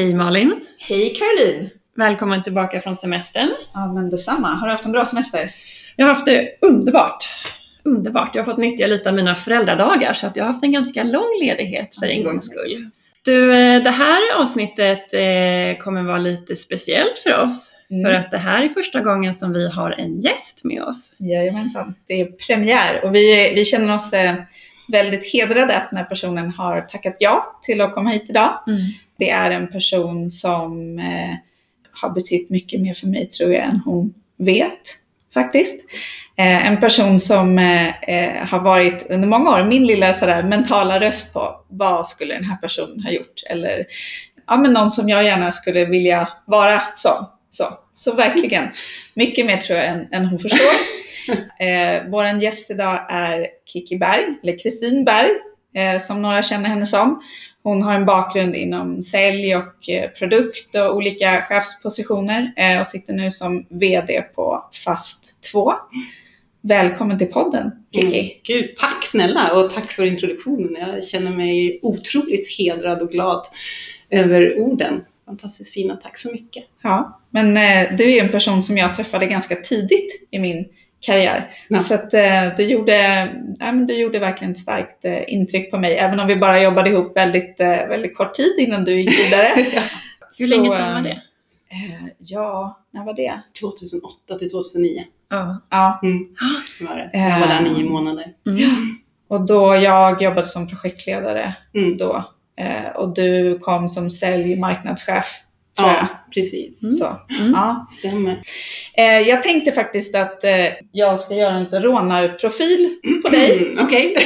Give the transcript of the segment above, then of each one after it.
Hej Malin! Hej Caroline! Välkommen tillbaka från semestern. Ja men detsamma. Har du haft en bra semester? Jag har haft det underbart. Underbart. Jag har fått nyttja lite av mina föräldradagar så att jag har haft en ganska lång ledighet för en gångs skull. Du, eh, det här avsnittet eh, kommer vara lite speciellt för oss. Mm. För att det här är första gången som vi har en gäst med oss. Jajamensan. Det är premiär och vi, vi känner oss eh, väldigt hedrade att den här personen har tackat ja till att komma hit idag. Det är en person som eh, har betytt mycket mer för mig tror jag än hon vet faktiskt. Eh, en person som eh, eh, har varit under många år min lilla sådär, mentala röst på vad skulle den här personen ha gjort? Eller ja, men någon som jag gärna skulle vilja vara som. Så, så verkligen, mycket mer tror jag än, än hon förstår. Eh, Vår gäst idag är Kiki Berg, eller Kristin Berg, eh, som några känner henne som. Hon har en bakgrund inom sälj och eh, produkt och olika chefspositioner eh, och sitter nu som VD på Fast 2. Välkommen till podden, Kiki. Mm. Gud, tack snälla och tack för introduktionen. Jag känner mig otroligt hedrad och glad över orden. Fantastiskt fina, tack så mycket. Ja, men eh, du är en person som jag träffade ganska tidigt i min karriär. Ja. Så att eh, du, gjorde, ja, men du gjorde verkligen ett starkt eh, intryck på mig, även om vi bara jobbade ihop väldigt, eh, väldigt kort tid innan du gick vidare. Hur Så, länge sedan var det? Eh, ja, när var det? 2008 till 2009 Ja. Ja, var det. Jag var där nio månader. Mm. och då jag jobbade som projektledare Mm. då eh, och du kom som sälj och marknadschef, tror Ja, precis. Mm. jag. Så, Mm. ja. Stämmer. eh, jag tänkte faktiskt att eh, jag ska göra en liten rånarprofil på dig. Mm, Okej.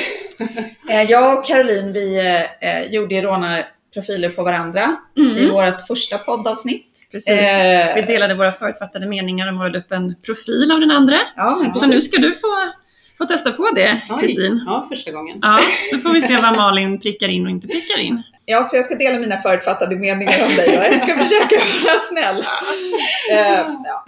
Eh, jag och Caroline, vi eh, eh, gjorde rånarprofiler på varandra i Mm. vårt första poddavsnitt. Precis. Eh, Vi delade våra förutfattade meningar och målade upp en profil av den andra. ja, Så precis. nu ska du få, få testa på det. Kristin. Ja, första gången. Ja, så får vi se vad Malin prickar in och inte prickar in. Ja, så jag ska dela mina förutfattade meningar om dig och jag ska försöka vara snäll. Eh, ja.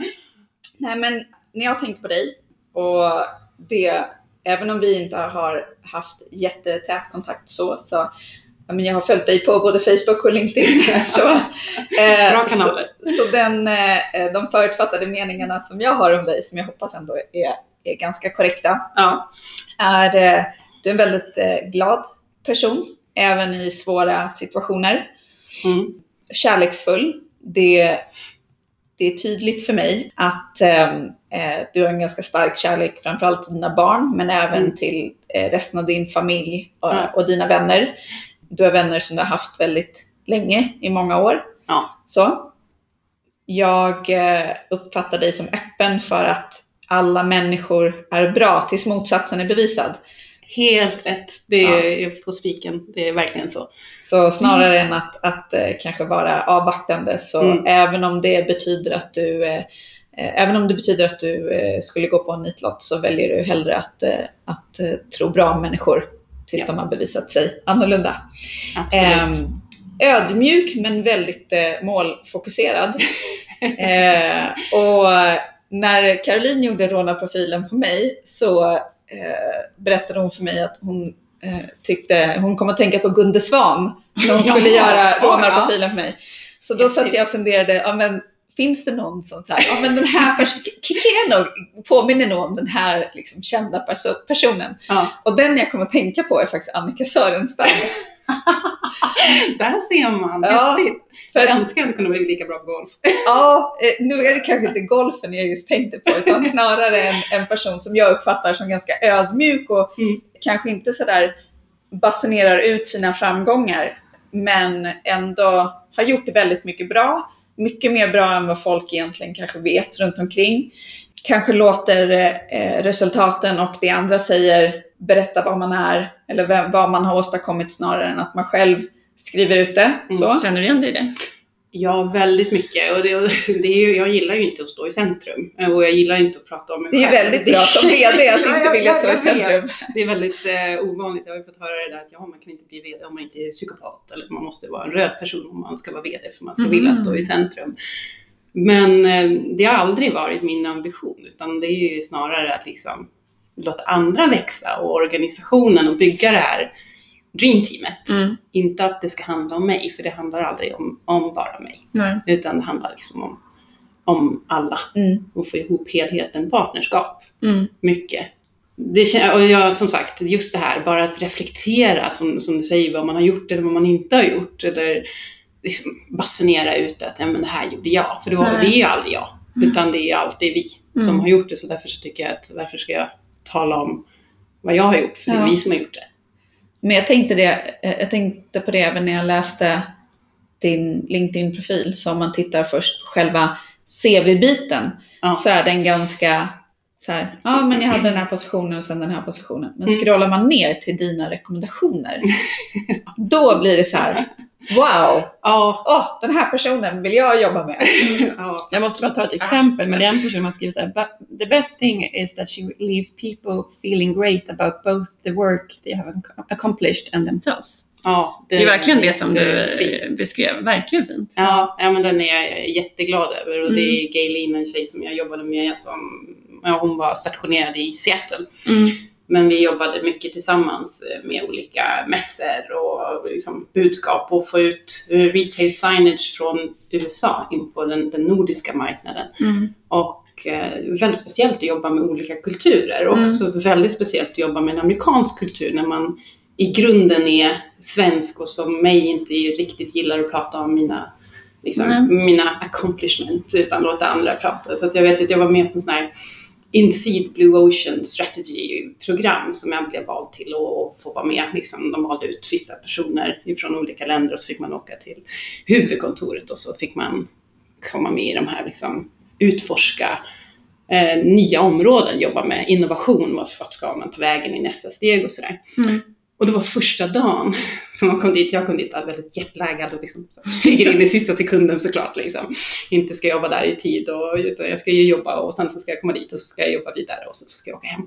Nej, men när jag tänker på dig och det, även om vi inte har haft jättetät kontakt så, så ja, men jag har följt dig på både Facebook och LinkedIn. så, eh, Bra kanaler. Så, så den, eh, de förutfattade meningarna som jag har om dig, som jag hoppas ändå är, är ganska korrekta, Ja. är eh, du är en väldigt eh, glad person, även i svåra situationer. Mm. Kärleksfull. Det, det är tydligt för mig att ehm, eh, du har en ganska stark kärlek, framförallt till dina barn, men även Mm. till eh, resten av din familj och, Ja. och dina vänner. Du har vänner som du har haft väldigt länge, i många år. Ja. Så. Jag eh, uppfattar dig som öppen för att alla människor är bra tills motsatsen är bevisad. Helt rätt. Det är på spiken. Det är verkligen så. Så snarare än att, att eh, kanske vara avvaktande så Mm. även om det betyder att du eh, eh, Även om det betyder att du skulle gå på en nitlott så väljer du hellre att, att tro bra om människor tills Ja. de har bevisat sig annorlunda. Absolut. Ehm, ödmjuk men väldigt eh, målfokuserad. eh, och när Caroline gjorde rånarprofilen på mig så eh, berättade hon för mig att hon eh, tyckte, hon kom att tänka på Gunde Svan när hon skulle Ja, göra ja, rånarprofilen för mig. Så då satt jag och funderade, ja men finns det någon som så här, ja men den här personen, påminner nog om den här liksom, kända perso- personen. Ja. Och den jag kommer att tänka på är faktiskt Annika Sörenstam. Där ser man. Ja, Häftigt. För Jag önskar att jag kunde bli lika bra på golf. Ja, eh, nu är det kanske inte golfen jag just tänkte på, utan snarare en, en person som jag uppfattar som ganska ödmjuk och Mm. kanske inte sådär basunerar ut sina framgångar, men ändå har gjort väldigt mycket bra. Mycket mer bra än vad folk egentligen kanske vet runt omkring. Kanske låter eh, resultaten och det andra säger berätta vad man är eller vem, vad man har åstadkommit snarare än att man själv skriver ut det. Så. Känner du igen dig i det? Ja, väldigt mycket. Och det, och det är ju, jag gillar ju inte att stå i centrum. Och jag gillar inte att prata om mig Det är själv. väldigt bra som VD att Ja, inte ja, vilja ja, stå i centrum. Det är väldigt eh, ovanligt. Jag har ju fått höra det där att ja, man kan inte bli VD om man inte är psykopat. Eller man måste vara en röd person om man ska vara VD för man ska Mhm. vilja stå i centrum. Men eh, det har aldrig varit min ambition. Utan det är ju snarare att liksom låta andra växa och organisationen och bygga det här dreamteamet. Mm. Inte att det ska handla om mig, för det handlar aldrig om, om bara mig. Nej. Utan det handlar liksom om, om alla Mm. och få ihop helheten, partnerskap, Mm. mycket. Det, och jag, som sagt, just det här, bara att reflektera som, som du säger, vad man har gjort eller vad man inte har gjort. Eller liksom basunera ut att men det här gjorde jag. För då, Nej. det är ju aldrig jag, utan det är alltid vi som Mm. har gjort det. Så därför så tycker jag att varför ska jag tala om vad jag har gjort? För det är Ja. vi som har gjort det. Men jag tänkte, det, jag tänkte på det även när jag läste din LinkedIn-profil. Så om man tittar först på själva CV-biten Ja. så är den ganska så här, ja men jag hade den här positionen och sen den här positionen. Men Mm. scrollar man ner till dina rekommendationer, då blir det så här, wow, Ja, åh, den här personen vill jag jobba med. ja. Jag måste bara ta ett exempel med den personen har skrivit så här. "But The best thing is that she leaves people feeling great about both the work they have ac- accomplished and themselves. ja Det är verkligen det som du eh, beskrev. Verkligen fint. Ja, ja men den är jag jätteglad över och det Mm. är Gaylene, en tjej som jag jobbade med som, hon var stationerad i Seattle. Mm. Men vi jobbade mycket tillsammans eh, med olika mässor och liksom budskap och få ut eh, retail signage från USA in på den, den nordiska marknaden. Mm. Och eh, väldigt speciellt att jobba med olika kulturer. Och Mm. också väldigt speciellt att jobba med en amerikansk kultur när man i grunden är svensk och som mig inte riktigt gillar att prata om mina, liksom, Nej. mina accomplishment utan låta andra prata. Så jag vet att jag var med på en sån här Inseed Blue Ocean Strategy-program som jag blev vald till och och få vara med. Liksom, de valde ut vissa personer från olika länder och så fick man åka till huvudkontoret och så fick man komma med i de här, liksom, utforska eh, nya områden, jobba med innovation, vart vart ska man ta vägen i nästa steg och sådär. Mm. Och det var första dagen som man kom dit. Jag kom dit väldigt jetlaggad och liksom flyger in i sista sekunden såklart. Liksom. Inte ska jobba där i tid och utan jag ska ju jobba och sen så ska jag komma dit och så ska jag jobba vidare och sen så ska jag åka hem.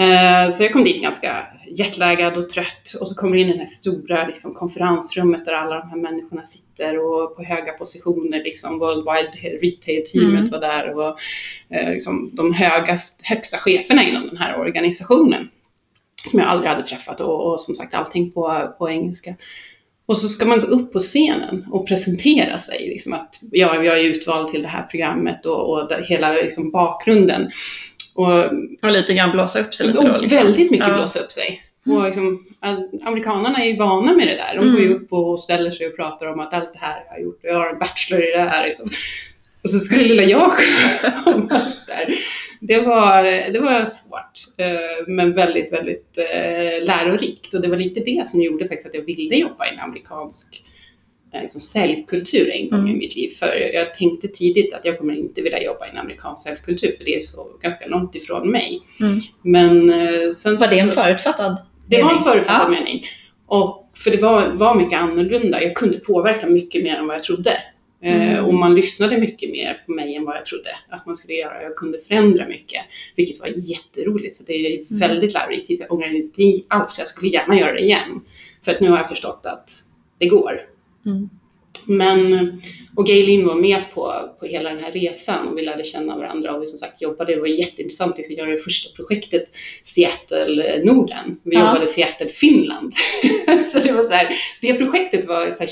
Eh, så jag kom dit ganska jetlaggad och trött och så kommer jag in i det här stora liksom, konferensrummet där alla de här människorna sitter och på höga positioner. Liksom, Worldwide Retail-teamet Mm. var där och eh, liksom, de högast, högsta cheferna inom den här organisationen som jag aldrig hade träffat och, och som sagt allting på, på engelska. Och så ska man gå upp på scenen och presentera sig. Liksom att ja, jag är utvald till det här programmet och, och det, hela liksom bakgrunden. Och, Och lite grann blåsa upp sig lite då. Liksom. väldigt mycket Ja. blåsa upp sig. Mm. Och liksom, amerikanerna är ju vana med det där. De går ju Mm. upp och ställer sig och pratar om att allt det här har jag gjort. Jag har en bachelor i det här. Liksom. Och så skulle lilla jag komma upp där. Det var, det var svårt, eh, men väldigt, väldigt eh, lärorikt. Och det var lite det som gjorde faktiskt att jag ville jobba i en amerikansk eh, liksom säljkultur en gång Mm. i mitt liv. För jag tänkte tidigt att jag kommer inte vilja jobba i en amerikansk säljkultur, för det är så ganska långt ifrån mig. Mm. Men sen Var det en förutfattad det var en mening? förutfattad Ja. mening. Och, för det var, var mycket annorlunda. Jag kunde påverka mycket mer än vad jag trodde. Eh, Mm. och man lyssnade mycket mer på mig än vad jag trodde att man skulle göra. Jag kunde förändra mycket, vilket var jätteroligt. Så det är Mm. väldigt lärorikt. Jag ångrar inte alls. Jag skulle gärna göra det igen. För att nu har jag förstått att det går. Mm. Men, och Gaylin var med på, på hela den här resan och vi lärde känna varandra och vi som sagt jobbade, det var jätteintressant att göra det första projektet Seattle Norden. Vi Ja. jobbade Seattle Finland. så det var så här, det projektet var så här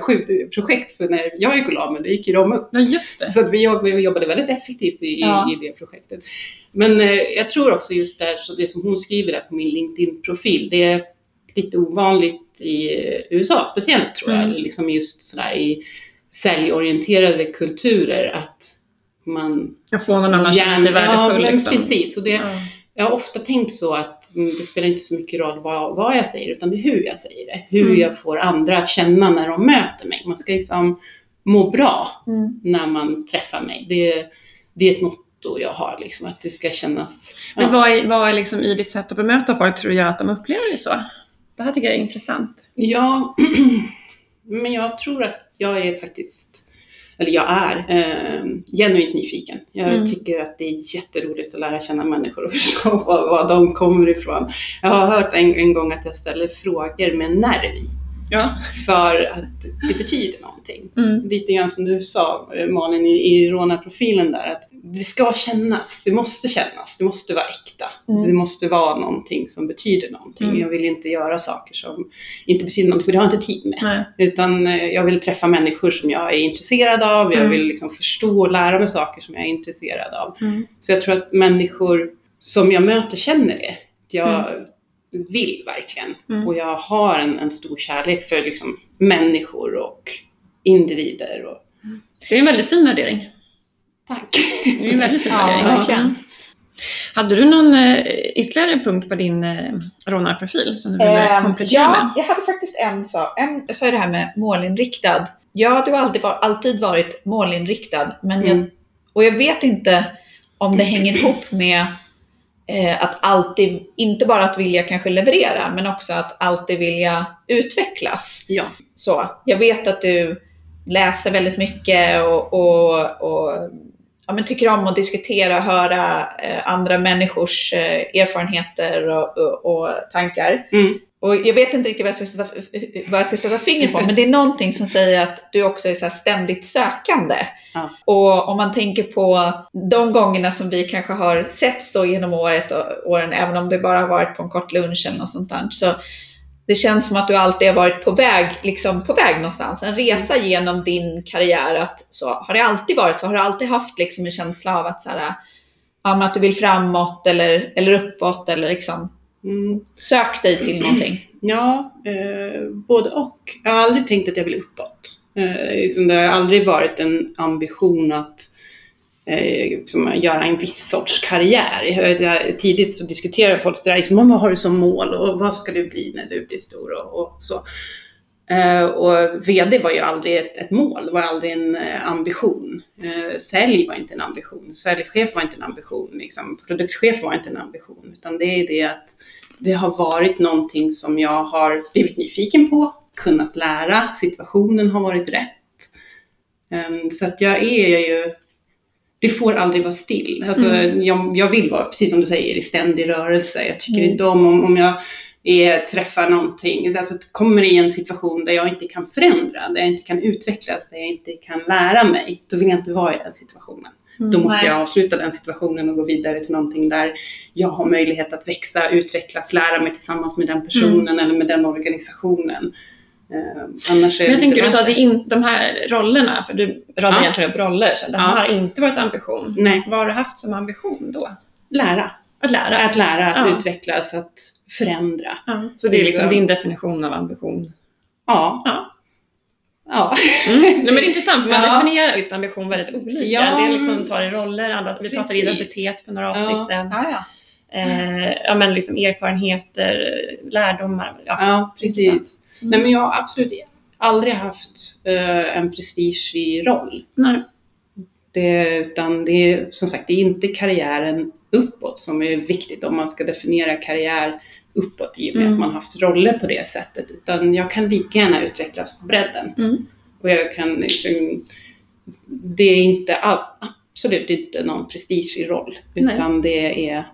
24-7 projekt för när jag gick och la mig, då gick ju de upp. Ja, just det. Så att vi, jobb, vi jobbade väldigt effektivt i, Ja. i det projektet. Men eh, jag tror också just där, så det som hon skriver där på min LinkedIn-profil, det är lite ovanligt i USA speciellt tror jag, Mm. liksom just sådär i säljorienterade kulturer att man Jag får man annars känna sig värdefull. Ja, men liksom. precis. Och det, Ja. jag har ofta tänkt så att mm, det spelar inte så mycket roll vad, vad jag säger, utan det är hur jag säger det. Hur Mm. jag får andra att känna när de möter mig. Man ska liksom må bra Mm. när man träffar mig. Det, det är ett motto jag har, liksom, att det ska kännas... Men Ja, vad är, vad är liksom i ditt sätt att bemöta folk tror jag att de upplever det så? Det här tycker jag är intressant. ja men jag tror att jag är faktiskt, eller jag är, eh, genuint nyfiken. Jag Mm. tycker att det är jätteroligt att lära känna människor och förstå var, var de kommer ifrån. Jag har hört en, en gång att jag ställer frågor med nerv. Ja. För att det betyder någonting. Mm. Lite grann som du sa eh, Malin i, i rånarprofilen där, att det ska kännas, det måste kännas, det måste vara äkta. Mm. Det måste vara någonting som betyder någonting. Mm. Jag vill inte göra saker som inte betyder någonting, för det har jag inte tid med. Nej. Utan eh, jag vill träffa människor som jag är intresserad av, jag Mm. vill liksom förstå och lära mig saker som jag är intresserad av. Mm. Så jag tror att människor som jag möter känner det. Jag vill verkligen. Mm. Och jag har en, en stor kärlek för liksom, människor och individer. Och... Det är en väldigt fin värdering. Tack! Det är en väldigt fin Ja, värdering. verkligen. Mm. Hade du någon eh, ytterligare punkt på din eh, rånarprofil som du ville Ehm, komplettera ja, med? jag hade faktiskt en sak. En, jag sa det här med målinriktad. Ja, du har alltid, var, alltid varit målinriktad. Men jag, Mm. och jag vet inte om det hänger ihop med eh, att alltid, inte bara att vilja kanske leverera, men också att alltid vilja utvecklas. Ja. Så, jag vet att du läser väldigt mycket och, och, och ja, men tycker om att diskutera, höra eh, andra människors eh, erfarenheter och, och, och tankar. Mm. Och jag vet inte riktigt vad jag ska sätta, vad jag ska sätta fingret på, men det är någonting som säger att du också är så ständigt sökande. Ja. Och om man tänker på de gångerna som vi kanske har setts då genom året och åren, även om det bara har varit på en kort lunch eller något sånt där, så det känns som att du alltid har varit på väg, liksom på väg någonstans. En resa genom din karriär. Att, så, har det alltid varit så? Har du alltid haft liksom en känsla av att, så här, att du vill framåt eller, eller uppåt eller liksom Mm. sök dig till någonting? Ja, eh, både och. Jag har aldrig tänkt att jag vill uppåt. Eh, det har aldrig varit en ambition att eh, liksom, göra en viss sorts karriär. Jag, tidigt så diskuterar folk det där, liksom, vad har du som mål och vad ska du bli när du blir stor och, och så. Eh, och VD var ju aldrig ett, ett mål, var aldrig en eh, ambition. Eh, sälj var inte en ambition, säljchef var inte en ambition, liksom, produktchef var inte en ambition. Utan det är det att det har varit någonting som jag har blivit nyfiken på, kunnat lära, situationen har varit rätt. Ehm, så att jag är ju, det får aldrig vara still. Alltså, Mm. jag, jag vill vara, precis som du säger, i ständig rörelse. Jag tycker Mm. inte om om, om jag är, träffar någonting, alltså kommer i en situation där jag inte kan förändra, där jag inte kan utvecklas, där jag inte kan lära mig, då vill jag inte vara i den situationen. Då måste jag avsluta den situationen och gå vidare till någonting där jag har möjlighet att växa, utvecklas, lära mig tillsammans med den personen eller med den organisationen. Eh, annars är Men jag tänker du sa att det in, de här rollerna, för du radar Ja. egentligen upp roller, så det här Ja. har inte varit ambition. Nej, Vad har du haft som ambition då? lära. Att lära? Att lära, att Ja. utvecklas, att förändra. Ja. Så det är liksom Liksom. din definition av ambition? Ja. Ja. Ja. Mm. Nej, men det är intressant, för man Ja. definierar just ambition väldigt olika. Ja, det är liksom tar i roller, andra, vi pratade identitet för några avsnitt Ja. sedan. Ja, ja. Eh, ja, men liksom erfarenheter, lärdomar. Ja. ja, precis. Mm. Nej, men jag har absolut aldrig haft eh, en prestige i roll. Nej. Det, utan det är som sagt, det är inte karriären uppåt som är viktigt om man ska definiera karriär uppåt i och med Mm. att man haft roller på det sättet. Utan jag kan lika gärna utvecklas på bredden. Mm. Och jag kan liksom, det är inte absolut inte någon prestige i roll. Nej. Utan det är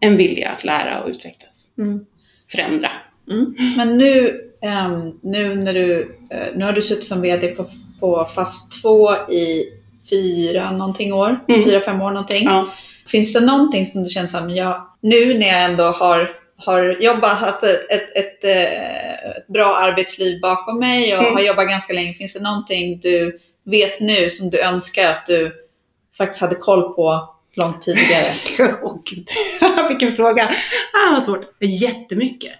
en vilja att lära och utvecklas. Mm. Förändra. Mm. Men nu, ehm, nu när du, eh, nu har du suttit som VD på, på Fast 2 i fyra någonting år, Mm. fyra, fem år någonting. Ja. Finns det någonting som du känner som, ja, nu när jag ändå har, har jobbat, haft ett, ett, ett, eh, ett bra arbetsliv bakom mig och Mm. har jobbat ganska länge, finns det någonting du vet nu som du önskar att du faktiskt hade koll på långt tidigare? Åh gud, vilken fråga. Ah, vad svårt. Jättemycket.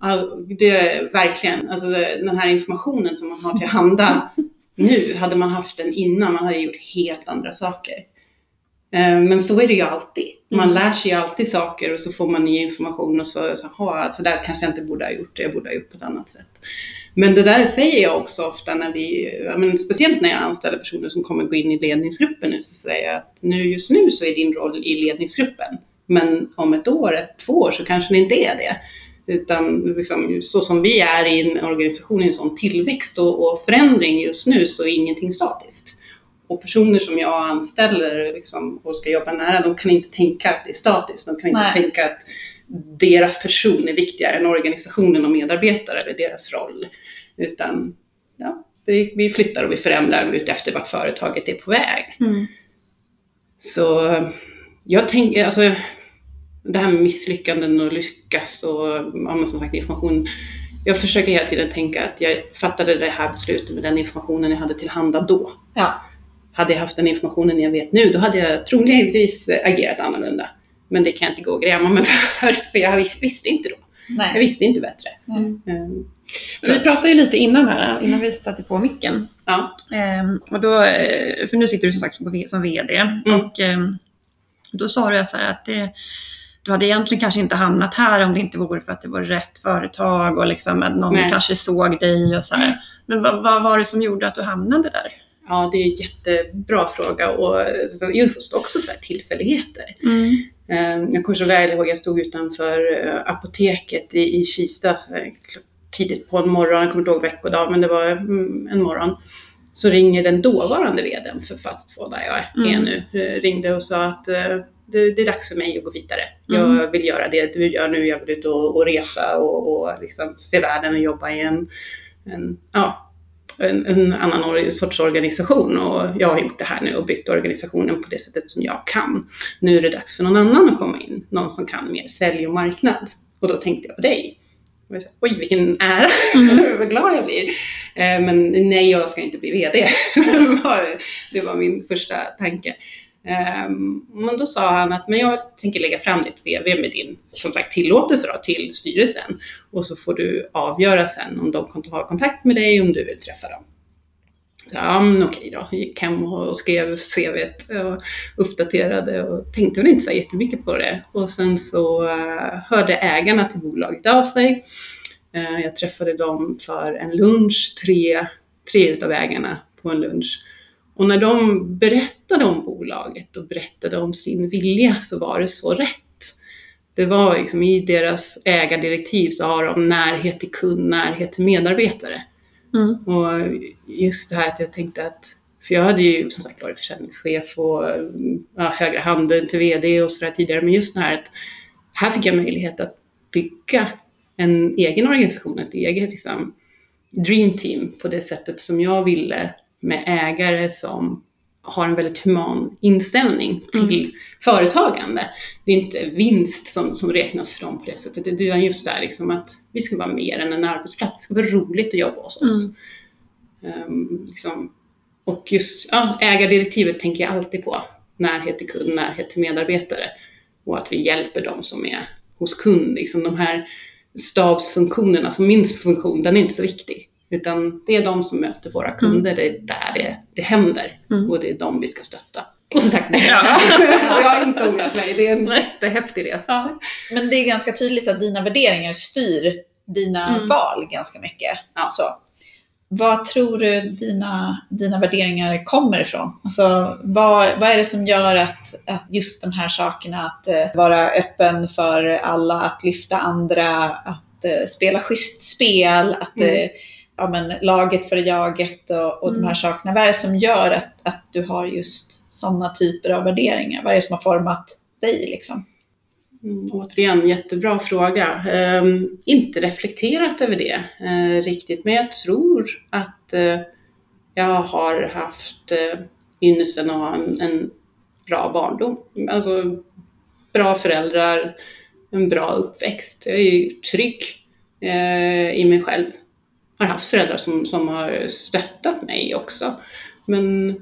Ja, det är verkligen, alltså den här informationen som man har till handa nu, hade man haft den innan, man hade gjort helt andra saker. Eh, Men så är det ju alltid. Man Mm. lär sig alltid saker och så får man ny information och så, så, "Ha, så där kanske jag inte borde ha gjort det, jag borde ha gjort på ett annat sätt. Men det där säger jag också ofta när vi, ja, men speciellt när jag anställer personer som kommer gå in i ledningsgruppen nu, så säger jag att nu, just nu så är din roll i ledningsgruppen. Men om ett år, ett, två år så kanske det inte är det. Utan liksom, så som vi är i en organisation i en sån tillväxt och, och förändring just nu så är ingenting statiskt. Och personer som jag anställer liksom, och ska jobba nära, de kan inte tänka att det är statiskt. De kan inte Nej. tänka att deras person är viktigare än organisationen och medarbetare eller deras roll. Utan ja, vi, vi flyttar och vi förändrar ut efter vart företaget är på väg. Mm. Så jag tänker, alltså det här med misslyckanden och lyckas och ja, som sagt information. Jag försöker hela tiden tänka att jag fattade det här beslutet med den informationen jag hade tillhanda då. Ja. Hade jag haft den informationen jag vet nu, då hade jag troligtvis agerat annorlunda. Men det kan jag inte gå och gräma mig för, för jag visste, inte då. Jag Nej. visste inte bättre. Mm. Mm. Vi pratade ju lite innan här, innan vi satte på micken. Ja. Ehm, och då, eh, för nu sitter du som sagt som- som VD. Mm. Och ehm, då sa du så här att det, du hade egentligen kanske inte hamnat här om det inte vore för att det var rätt företag och liksom att någon Nej. kanske såg dig och så här. Men vad, vad var det som gjorde att du hamnade där? Ja, det är en jättebra fråga och så- just också så här tillfälligheter. Eh, Jag kommer så väl ihåg, jag stod utanför eh, apoteket i, i Kista eh, tidigt på en morgon, jag kommer inte ihåg veckodag, men det var mm, en morgon. Så ringer den dåvarande vdn för Fastfood där jag är Mm. nu, eh, ringde och sa att eh, det, det är dags för mig att gå vidare. Mm. Jag vill göra det du gör nu, jag vill ut och, och resa och, och liksom se världen och jobba i en, en, ja, en, en annan or- sorts organisation. Och jag har gjort det här nu och byggt organisationen på det sättet som jag kan nu är det dags för någon annan att komma in. Någon som kan mer sälj och marknad. Och då tänkte jag på dig. Och jag sa, Oj, vilken ära! Mm. Vad glad jag blir. Eh, Men nej, jag ska inte bli VD. det var min första tanke. Ehm, men då sa han att men jag tänker lägga fram ditt CV med din som sagt, tillåtelse då, till styrelsen. Och så får du avgöra sen om de kan ta kontakt med dig om du vill träffa dem. Så, ja, men okej då. Gick hem och skrev CV och uppdaterade och tänkte väl inte så jättemycket på det. Och sen så eh, hörde ägarna till bolaget av sig. Eh, jag träffade dem för en lunch, tre, tre utav ägarna på en lunch. Och när de berättade om bolaget och berättade om sin vilja så var det så rätt. Det var liksom i deras ägardirektiv så har de närhet till kund, närhet till medarbetare. Mm. Och just det här att jag tänkte att, för jag hade ju som sagt varit försäljningschef och ja, högra handen till VD och sådär tidigare, men just det här att här fick jag möjlighet att bygga en egen organisation, ett eget liksom, dream team på det sättet som jag ville med ägare som har en väldigt human inställning till företagande. Det är inte vinst som, som räknas för dem på det sättet. Det är just det här liksom att vi ska vara mer än en arbetsplats. Det ska vara roligt att jobba hos oss. Ehm, liksom. Och just ja, ägardirektivet tänker jag alltid på. Närhet till kund, närhet till medarbetare. Och att vi hjälper dem som är hos kund. Liksom de här stabsfunktionerna, som min funktion, den är inte så viktig. Utan det är de som möter våra kunder, det är där det, det händer. Mm. Och det är de vi ska stötta. Och så tack nej. Ja. jag har inte ångrat mig, det är en Nej. jättehäftig resa. Ja. Men det är ganska tydligt att dina värderingar styr dina Mm. val ganska mycket. Ja. Så. Vad tror du dina, dina värderingar kommer ifrån? Alltså, vad, vad är det som gör att, att just de här sakerna, att eh, vara öppen för alla, att lyfta andra, att eh, spela schysst spel, att Mm. Ja, men, laget för jaget och, och de Mm. här sakerna. Vad är det som gör att, att du har just sådana typer av värderingar? Vad är det som har format dig liksom? Mm, återigen, jättebra fråga. Ehm, inte reflekterat över det eh, riktigt, men jag tror att eh, jag har haft eh, ynnesten att ha en, en bra barndom. Alltså bra föräldrar, en bra uppväxt. Jag är ju trygg eh, i mig själv. Har haft föräldrar som, som har stöttat mig också. Men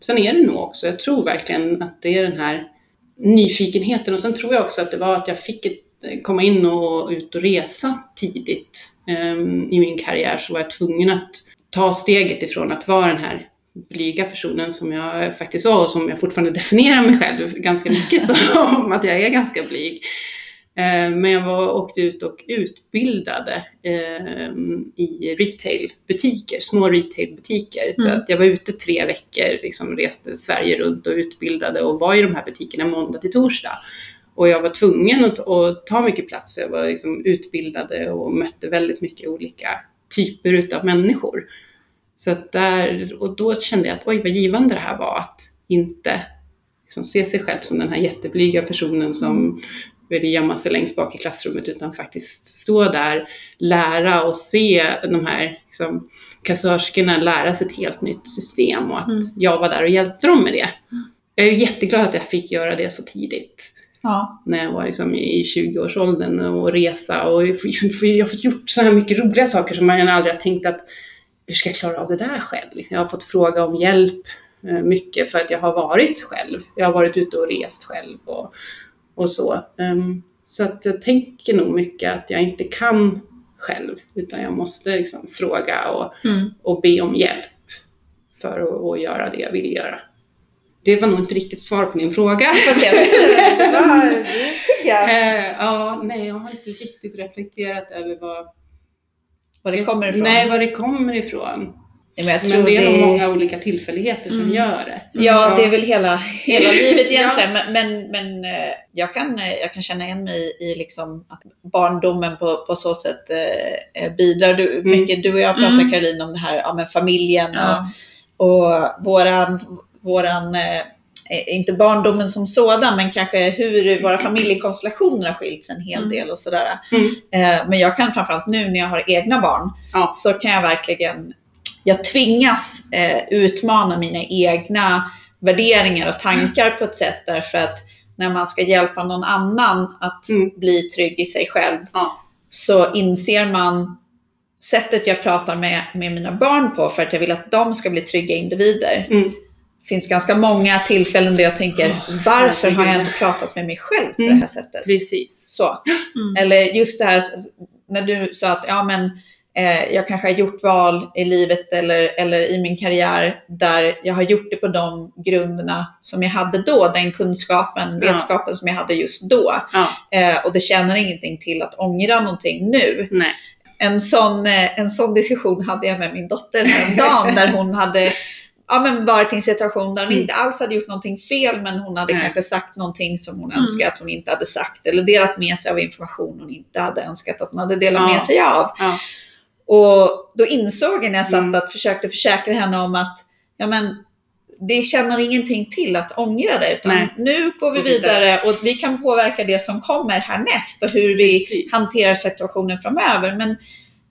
sen är det nog också, jag tror verkligen att det är den här nyfikenheten och sen tror jag också att det var att jag fick ett, komma in och ut och resa tidigt Ehm, i min karriär så var jag tvungen att ta steget ifrån att vara den här blyga personen som jag faktiskt var och som jag fortfarande definierar mig själv ganska mycket som att jag är ganska blyg. Eh, Men jag var, åkte ut och utbildade eh, i retailbutiker, små retailbutiker. Så Mm. att jag var ute tre veckor, liksom reste Sverige runt och utbildade och var i de här butikerna måndag till torsdag. Och jag var tvungen att, att ta mycket plats. Jag var liksom utbildade och mötte väldigt mycket olika typer utav människor. Så att där, och då kände jag att oj vad givande det här var att inte liksom se sig själv som den här jätteblyga personen som eller gömma sig längst bak i klassrummet utan faktiskt stå där, lära och se de här liksom, kassörskorna lära sig ett helt nytt system och att Mm. jag var där och hjälpte dem med det. Jag är jätteglad att jag fick göra det så tidigt Ja. när jag var liksom i 20-årsåldern och resa och jag har fått gjort så här mycket roliga saker som man aldrig har tänkt att hur ska jag klara av det där själv? Liksom, Jag har fått fråga om hjälp eh, mycket för att jag har varit själv. Jag har varit ute och rest själv och, och så. Ehm, Så att jag tänker nog mycket att jag inte kan själv utan jag måste liksom fråga och, Mm. och be om hjälp för att, att göra det jag vill göra. Det var nog inte riktigt svar på din fråga. Det tycker jag. Eh, ja, nej, jag har inte riktigt reflekterat över vad Var det kommer ifrån. Nej, var det kommer ifrån. Men jag tror Men det är nog många olika tillfälligheter som Mm. gör det. Ja, det är väl hela, hela livet Ja. egentligen. Men, men, men eh, jag, kan, eh, jag kan känna igen mig i liksom att barndomen på, på så sätt eh, eh, bidrar. Du, Mm. mycket, du och jag pratar Mm. Caroline om det här ja, men familjen Ja. och, och våran, våran eh, inte barndomen som sådan, men kanske hur våra familjekonstellationer har skilts en hel Mm. del och sådär. Mm. Men jag kan framförallt nu när jag har egna barn, Ja. så kan jag verkligen, jag tvingas eh, utmana mina egna värderingar och tankar på ett sätt därför att när man ska hjälpa någon annan att Mm. bli trygg i sig själv Ja. så inser man sättet jag pratar med, med mina barn på för att jag vill att de ska bli trygga individer. Mm. Det finns ganska många tillfällen där jag tänker, Oh, varför har jag inte pratat med mig själv på Mm. det här sättet? Precis. Så. Mm. Eller just det här när du sa att ja, men, eh, jag kanske har gjort val i livet eller, eller i min karriär där jag har gjort det på de grunderna som jag hade då, den kunskapen, Ja. vetskapen som jag hade just då. Ja. Eh, och det tjänar ingenting till att ångra någonting nu. Nej. En sån, eh, en sån diskussion hade jag med min dotter häromdagen där hon hade ja, men varit i en situation där hon Mm. inte alls hade gjort någonting fel men hon hade Nej. kanske sagt någonting som hon Mm. önskar att hon inte hade sagt eller delat med sig av information hon inte hade önskat att hon hade delat Ja. med sig av. Ja. Och då insåg jag när jag satt Mm. att försökte försäkra henne om att ja, men, det tjänar ingenting till att ångra det utan Nej. nu går vi vidare och vi kan påverka det som kommer härnäst och hur vi Precis. hanterar situationen framöver. Men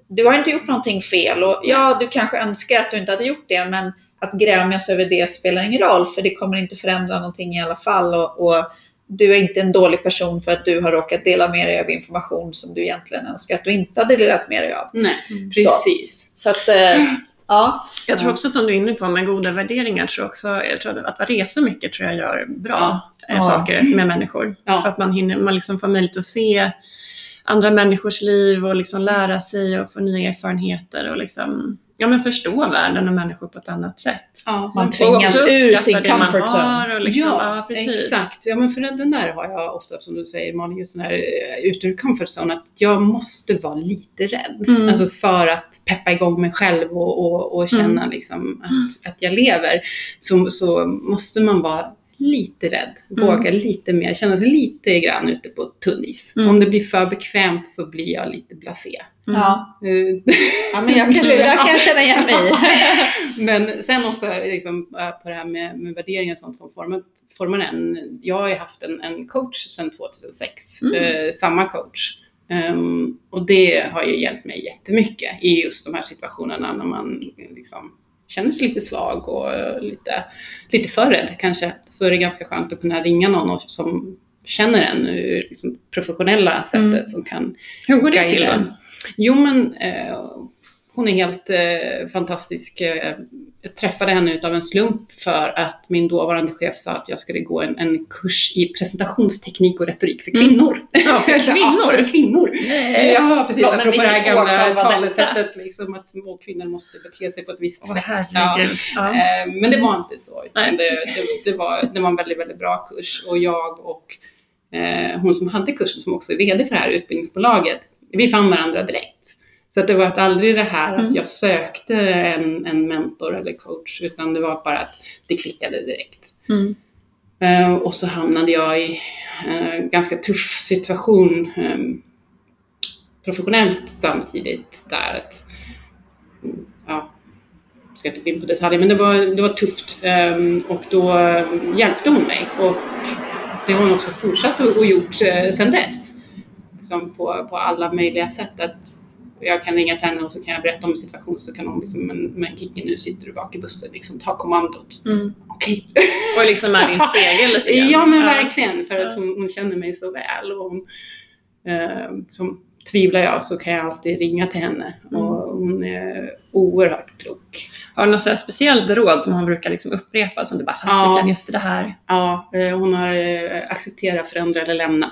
du har inte gjort någonting fel och ja, du kanske önskar att du inte hade gjort det, men att grämas över det spelar ingen roll för det kommer inte förändra någonting i alla fall och, och du är inte en dålig person för att du har råkat dela med dig av information som du egentligen önskar att du inte hade delat med dig av. Nej, Mm. precis. Så att, eh, ja. Jag tror Ja. också som du är inne på med goda värderingar, tror också, jag tror att att resa mycket tror jag gör bra eh, Ja. saker med människor. Ja. För att man, hinner, man liksom får möjlighet att se andra människors liv och liksom lära sig och få nya erfarenheter och liksom, ja, men förstå världen och människor på ett annat sätt. Ja, Man tvingas ur sin comfort zone. liksom, ja, ja, exakt. Ja, men för den den där har jag ofta, som du säger Malin, just den här eh, ut ur comfort zone, att jag måste vara lite rädd. Mm. Alltså för att peppa igång mig själv och, och, och känna Mm. liksom att, att jag lever, så, så måste man vara lite rädd, Mm. våga lite mer, känna sig lite grann ute på tunn is. Mm. Om det blir för bekvämt så blir jag lite blasé. Mm. Ja. Eh, ja, men jag kan, jag kan känna igen mig. Men sen också liksom, äh, på det här med, med värderingar och sånt som formar, formar en. Jag har ju haft en, en coach sedan 2006, Mm. eh, samma coach. Ehm, och det har ju hjälpt mig jättemycket i just de här situationerna när man liksom känner sig lite svag och lite, lite för rädd kanske. Så är det ganska skönt att kunna ringa någon som känner en ur liksom, professionella sättet Mm. som kan Hur går det till. Jo men eh, hon är helt eh, fantastisk. Eh, jag träffade henne utav en slump för att min dåvarande chef sa att jag skulle gå en, en kurs i presentationsteknik och retorik för Mm. kvinnor. Ja, för kvinnor? ja, för kvinnor. Nej. Ja, precis. Ja, Apropå det här gamla talesättet, liksom, att kvinnor måste bete sig på ett visst Åh sätt. Ja. Ja. Eh, Men det var inte så. Det, det, det, var, det var en väldigt, väldigt bra kurs. Och jag och eh, hon som hade kursen, som också är VD för det här utbildningsbolaget, vi fann varandra direkt. Så att det var aldrig det här Mm. att jag sökte en, en mentor eller coach, utan det var bara att det klickade direkt. Mm. Eh, och så hamnade jag i en ganska tuff situation eh, professionellt samtidigt där. Att, mm, ja, ska inte gå in på detaljer, men det var, det var tufft. Eh, och då hjälpte hon mig. Och det har hon också fortsatt och, och gjort eh, sedan dess. Liksom på, på alla möjliga sätt. Att jag kan ringa till henne och så kan jag berätta om situationen så kan hon liksom, men, men Kikki nu sitter du bak i bussen, liksom ta kommandot. Mm. Okej. Och liksom är din spegel lite grann. Ja men verkligen för att hon, hon känner mig så väl. Och hon, eh, som tvivlar jag så kan jag alltid ringa till henne Mm. och hon är oerhört klok. Har du något speciellt råd som hon brukar liksom upprepa som du bara Ja. just det här. Ja, eh, hon har eh, acceptera, förändra eller lämna.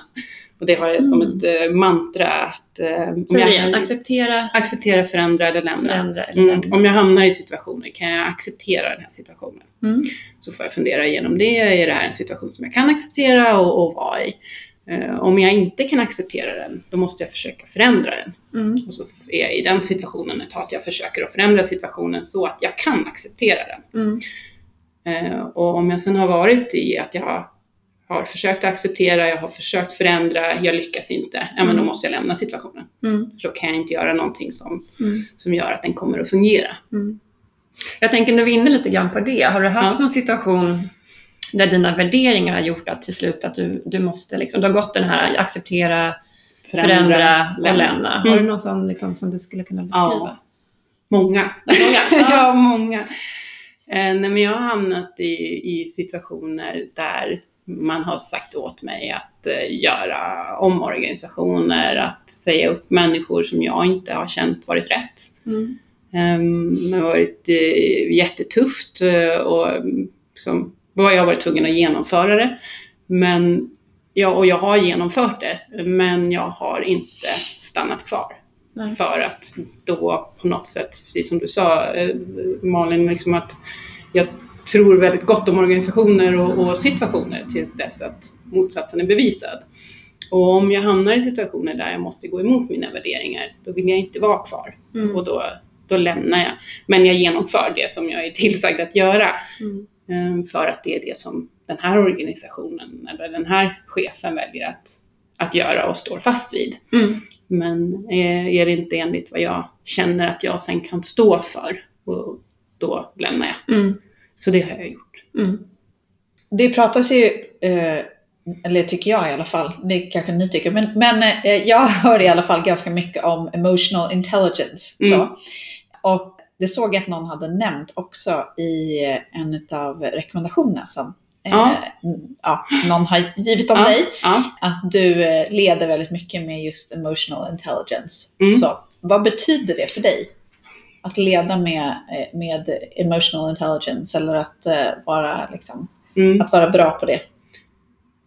Och det har jag som Mm. ett eh, mantra att eh, Säg jag- igen, acceptera, acceptera, förändra eller lämna. förändra eller Mm. lämna. Om jag hamnar i situationer, kan jag acceptera den här situationen? Mm. Så får jag fundera igenom det. Är det här en situation som jag kan acceptera och, och vara i? Eh, om jag inte kan acceptera den, då måste jag försöka förändra den. Mm. Och så är jag i den situationen ett tag att jag försöker att förändra situationen så att jag kan acceptera den. Mm. Eh, och om jag sen har varit i att jag har, har försökt acceptera, jag har försökt förändra, jag lyckas inte, ja men då Mm. måste jag lämna situationen. Mm. Då kan jag inte göra någonting som, Mm. som gör att den kommer att fungera. Mm. Jag tänker när vi är inne lite grann på det. Har du haft Ja. någon situation där dina värderingar har gjort att till slut att du, du måste liksom, du har gått den här acceptera, förändra, och lämna. Har Mm. du någon sån liksom, som du skulle kunna beskriva? Ja. Många. Många? ja, många. Eh, nej, men jag har hamnat i, i situationer där man har sagt åt mig att eh, göra omorganisationer, att säga upp människor som jag inte har känt varit rätt. Mm. Um, det har varit eh, jättetufft eh, och mm, som, jag har varit tvungen att genomföra det. Men, ja, och jag har genomfört det, men jag har inte stannat kvar. Nej. För att då på något sätt, precis som du sa Malin, liksom att jag tror väldigt gott om organisationer och, och situationer tills dess att motsatsen är bevisad. Och om jag hamnar i situationer där jag måste gå emot mina värderingar, då vill jag inte vara kvar Mm. och då, då lämnar jag. Men jag genomför det som jag är tillsagd att göra Mm. eh, för att det är det som den här organisationen eller den här chefen väljer att, att göra och står fast vid. Mm. Men eh, är det inte enligt vad jag känner att jag sen kan stå för, och då lämnar jag. Så det har jag gjort. Mm. Det pratas ju, eh, eller tycker jag i alla fall, det kanske ni tycker, men, men eh, jag hör i alla fall ganska mycket om emotional intelligence. Mm. Så. Och det såg jag att någon hade nämnt också i en av rekommendationerna som eh, Ja. ja, någon har givit om ja, dig. Att du eh, leder väldigt mycket med just emotional intelligence. Mm. Så, vad betyder det för dig? Att leda med, eh, med emotional intelligence eller att, eh, vara, liksom, Mm. att vara bra på det?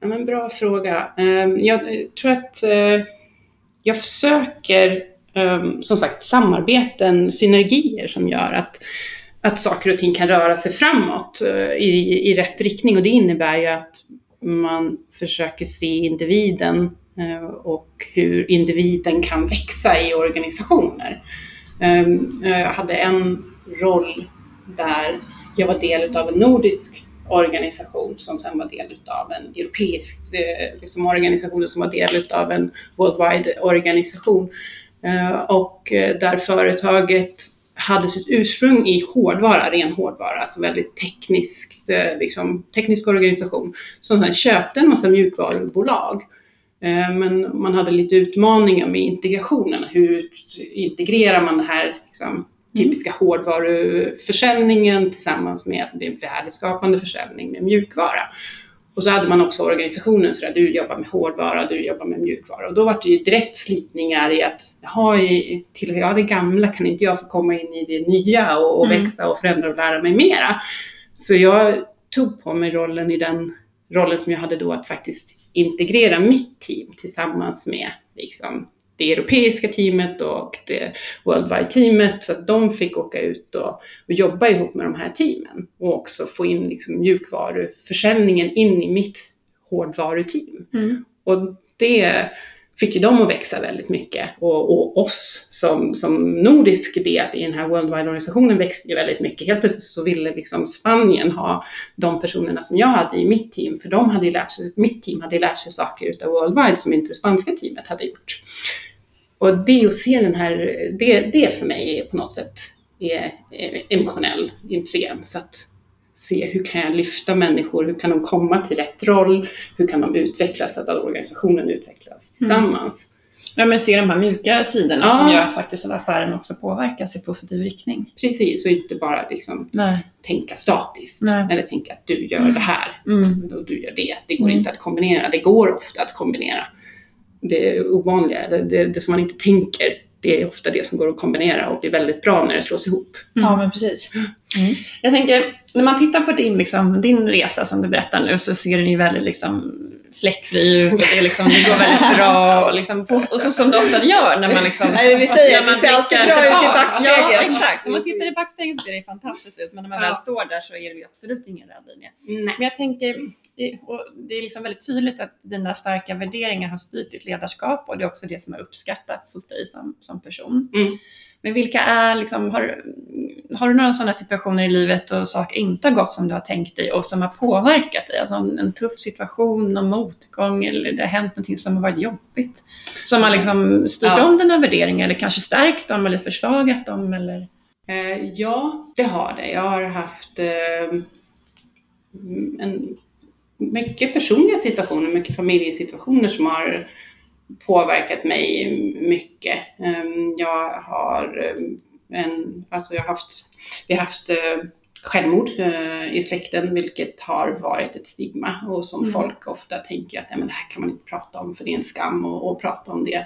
Ja, men bra fråga. Ehm, Jag tror att eh, jag försöker, ehm, som sagt, samarbeten, synergier som gör att, att saker och ting kan röra sig framåt i, i rätt riktning. Och det innebär ju att man försöker se individen och hur individen kan växa i organisationer. Jag hade en roll där jag var del av en nordisk organisation som sen var del av en europeisk eh, liksom, organisation som var del av en worldwide organisation. Eh, och där företaget hade sitt ursprung i hårdvara, ren hårdvara, alltså väldigt tekniskt, liksom, teknisk organisation som sen köpte en massa mjukvarubolag. Eh, Men man hade lite utmaningar med integrationen. Hur integrerar man det här liksom, typiska hårdvaruförsäljningen tillsammans med det värdeskapande försäljning med mjukvara. Och så hade man också organisationen så där, du jobbar med hårdvara, du jobbar med mjukvara. Och då var det ju direkt slitningar i att, jaha, tillhör jag det gamla, kan inte jag få komma in i det nya och, och Mm. växa och förändra och lära mig mera? Så jag tog på mig rollen i den rollen som jag hade då att faktiskt integrera mitt team tillsammans med liksom, det europeiska teamet och det worldwide-teamet så att de fick åka ut och, och jobba ihop med de här teamen och också få in liksom, mjukvaruförsäljningen in i mitt hårdvaruteam. Mm. Och det fick ju dem att växa väldigt mycket och, och oss som, som nordisk del i den här worldwide-organisationen växte ju väldigt mycket. Helt plötsligt så ville liksom Spanien ha de personerna som jag hade i mitt team för de hade ju lärt sig, mitt team hade ju lärt sig saker utav worldwide som inte det spanska teamet hade gjort. Och det att se den här, det, det för mig är på något sätt är, är emotionell intelligens. Att se hur kan jag lyfta människor, hur kan de komma till rätt roll, hur kan de utvecklas så att organisationen utvecklas tillsammans. Ja, men se de här mjuka sidorna Ja. som gör att faktiskt att affären också påverkas i positiv riktning. Precis, och inte bara liksom Nej. tänka statiskt Nej. eller tänka att du gör Mm. det här Mm. och du gör det. Det går Mm. inte att kombinera. Det går ofta att kombinera. Det ovanliga, eller det, det som man inte tänker, det är ofta det som går att kombinera och blir väldigt bra när det slås ihop. Ja, men precis. Jag tänker, när man tittar på din, liksom, din resa som du berättar nu så ser den ju väldigt liksom, fläckfri ut och det, liksom, det går väldigt bra och, liksom, och så som det ofta gör när man liksom Nej, vi säger när att det ser alltid bra ut i backspegeln. Ja, exakt. När man tittar i backspegeln så ser det fantastiskt ut men när man Ja. väl står där så är det absolut ingen röd linje. Nej. Men jag tänker, det- och det är liksom väldigt tydligt att dina starka värderingar har styrt ditt ledarskap och det är också det som har uppskattats hos dig som, som person. Mm. Men vilka är, liksom, har, har du några sådana situationer i livet och saker inte har gått som du har tänkt dig och som har påverkat dig? Alltså en, en tuff situation, någon motgång eller det har hänt någonting som har varit jobbigt? Som har liksom styrt Ja. om dina värderingar eller kanske stärkt dem eller försvagat dem eller? Eh, ja, det har det. Jag har haft eh, en, mycket personliga situationer, mycket familjesituationer som har påverkat mig mycket. Eh, jag har eh, en, alltså jag haft, vi har haft eh, självmord eh, i släkten, vilket har varit ett stigma och som Mm. folk ofta tänker att ja, men det här kan man inte prata om för det är en skam att att prata om det.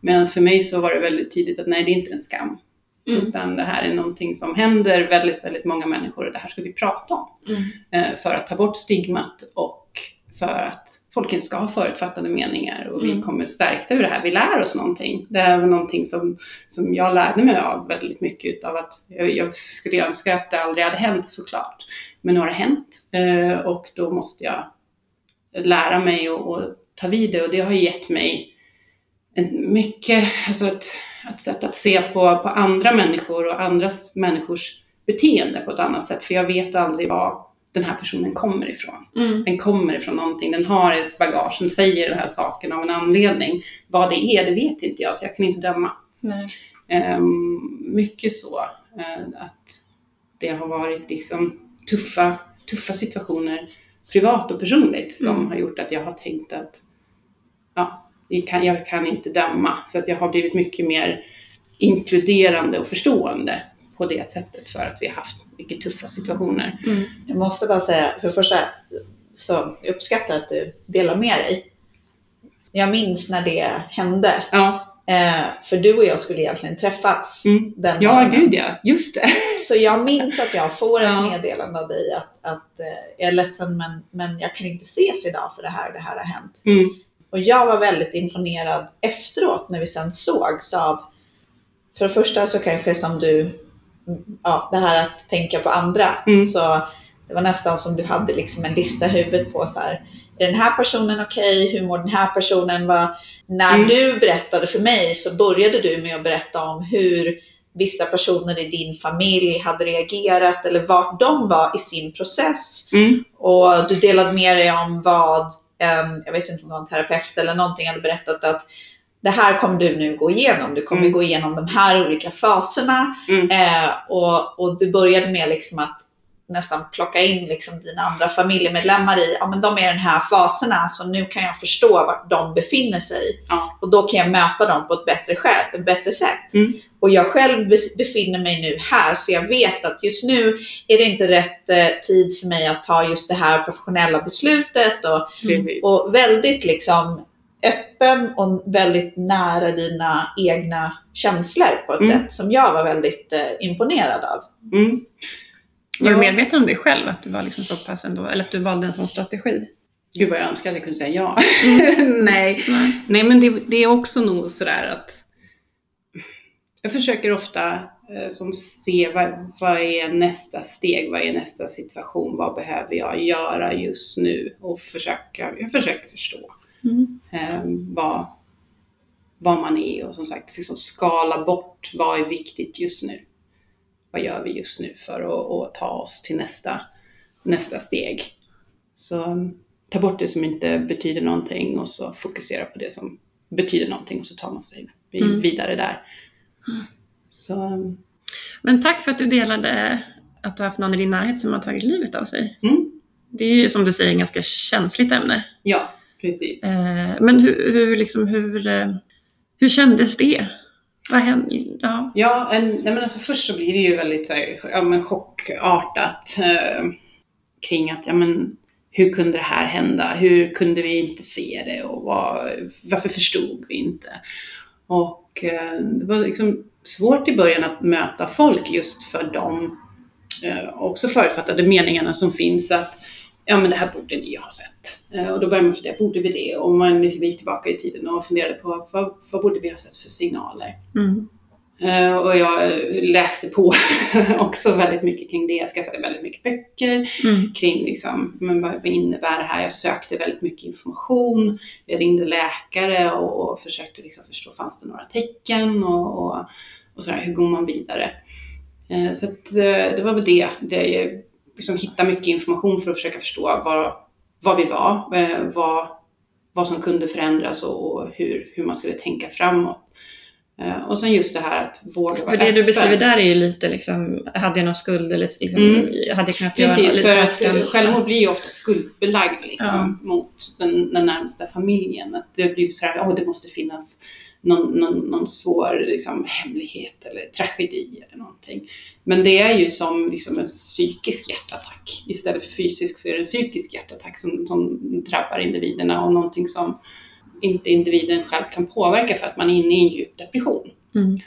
Medan för mig så var det väldigt tidigt att nej, det är inte en skam. Mm. Utan det här är någonting som händer väldigt, väldigt många människor och det här ska vi prata om. Mm. Eh, för att ta bort stigmat och för att folk inte ska ha förutfattade meningar och Mm. vi kommer stärkta ur det här. Vi lär oss någonting. Det är någonting som, som jag lärde mig av väldigt mycket utav att jag, jag skulle önska att det aldrig hade hänt såklart. Men nu har det hänt eh, och då måste jag lära mig och, och ta vid det och det har gett mig en mycket, alltså ett, ett sätt att se på, på andra människor och andras människors beteende på ett annat sätt. För jag vet aldrig var den här personen kommer ifrån. Mm. Den kommer ifrån någonting, den har ett bagage, den säger den här saken av en anledning. Vad det är, det vet inte jag, så jag kan inte döma. Ehm, mycket så. eh, att det har varit liksom tuffa, tuffa situationer privat och personligt som Mm. har gjort att jag har tänkt att ja, jag kan, jag kan inte döma. Så att jag har blivit mycket mer inkluderande och förstående på det sättet för att vi har haft mycket tuffa situationer. Mm. Jag måste bara säga, för det första, så jag uppskattar att du delar med dig. Jag minns när det hände. Ja, Eh, för du och jag skulle egentligen träffats Mm. den ja morgonen. gud ja, just det. Så jag minns att jag får ett Ja. meddelande av dig att, att eh, jag är ledsen men, men jag kan inte ses idag för det här och det här har hänt. Mm. Och jag var väldigt imponerad efteråt när vi sen sågs av, för det första så kanske som du, ja det här att tänka på andra. Mm. Så det var nästan som du hade liksom en lista i huvudet på så här, är den här personen okej? Hur mår den här personen? Va? När Mm. du berättade för mig så började du med att berätta om hur vissa personer i din familj hade reagerat eller vart de var i sin process. Mm. Och du delade med dig om vad en, jag vet inte om det var en terapeut eller någonting hade berättat att det här kommer du nu gå igenom. Du kommer Mm. gå igenom de här olika faserna. Mm. Eh, och, och du började med liksom att nästan plocka in liksom dina andra familjemedlemmar i, ja men de är i den här faserna så nu kan jag förstå vart de befinner sig. Ja. Och då kan jag möta dem på ett bättre, sätt, ett bättre sätt. Mm. Och jag själv befinner mig nu här så jag vet att just nu är det inte rätt eh, tid för mig att ta just det här professionella beslutet och, Precis. och väldigt liksom öppen och väldigt nära dina egna känslor på ett Mm. sätt som jag var väldigt eh, imponerad av. Mm. Var du medveten om dig själv, att du var liksom så pass ändå, eller att du valde en sån strategi? Gud vad jag önskar att jag kunde säga ja. Mm. Nej. Nej. Nej men det, det är också nog sådär att jag försöker ofta eh, som se vad, vad är nästa steg, vad är nästa situation, vad behöver jag göra just nu och försöka, jag försöker förstå Mm. eh, vad, vad man är och som sagt liksom skala bort vad är viktigt just nu. Vad gör vi just nu för att, att ta oss till nästa, nästa steg. Så um, ta bort det som inte betyder någonting och så fokusera på det som betyder någonting och så tar man sig Mm. vidare där. Så um, Men tack för att du delade att du har haft någon i din närhet som har tagit livet av sig. Mm. Det är ju som du säger ett ganska känsligt ämne. Ja, precis. Eh, men hur, hur, liksom, hur, eh, hur kändes det? Vad hände? Ja. Ja, en, nej men alltså först så blir det ju väldigt ja, men chockartat eh, kring att ja, men, hur kunde det här hända? Hur kunde vi inte se det? Och vad, varför förstod vi inte? Och eh, det var liksom svårt i början att möta folk just för de eh, också förutfattade meningarna som finns att ja men det här borde ni ju ha sett. Eh, och då börjar man fundera, borde vi det? Och man gick tillbaka i tiden och funderade på vad, vad borde vi ha sett för signaler? Mm. Eh, och jag läste på också väldigt mycket kring det. Jag skaffade väldigt mycket böcker Mm. kring liksom, men vad, innebär det här? Jag sökte väldigt mycket information. Jag ringde läkare och, och försökte liksom förstå, fanns det några tecken och, och, och sådär, hur går man vidare? Eh, så att, det var väl det, det liksom hitta mycket information för att försöka förstå vad, vad vi var, eh, vad, vad som kunde förändras och, hur, hur man skulle tänka framåt. Eh, och sen just det här att våga vara För det du öppen. beskriver där är ju lite liksom, hade jag någon skuld eller liksom, Mm. hade jag kunnat göra Precis, lite för att självmord blir ju ofta skuldbelagd liksom, Ja. mot den, den närmsta familjen. Att det blir så här, oh, det måste finnas någon, någon, någon svår liksom, hemlighet eller tragedi eller någonting. Men det är ju som liksom, en psykisk hjärtattack. Istället för fysisk så är det en psykisk hjärtattack som, som drabbar individerna och någonting som inte individen själv kan påverka för att man är inne i en djup depression. Mm.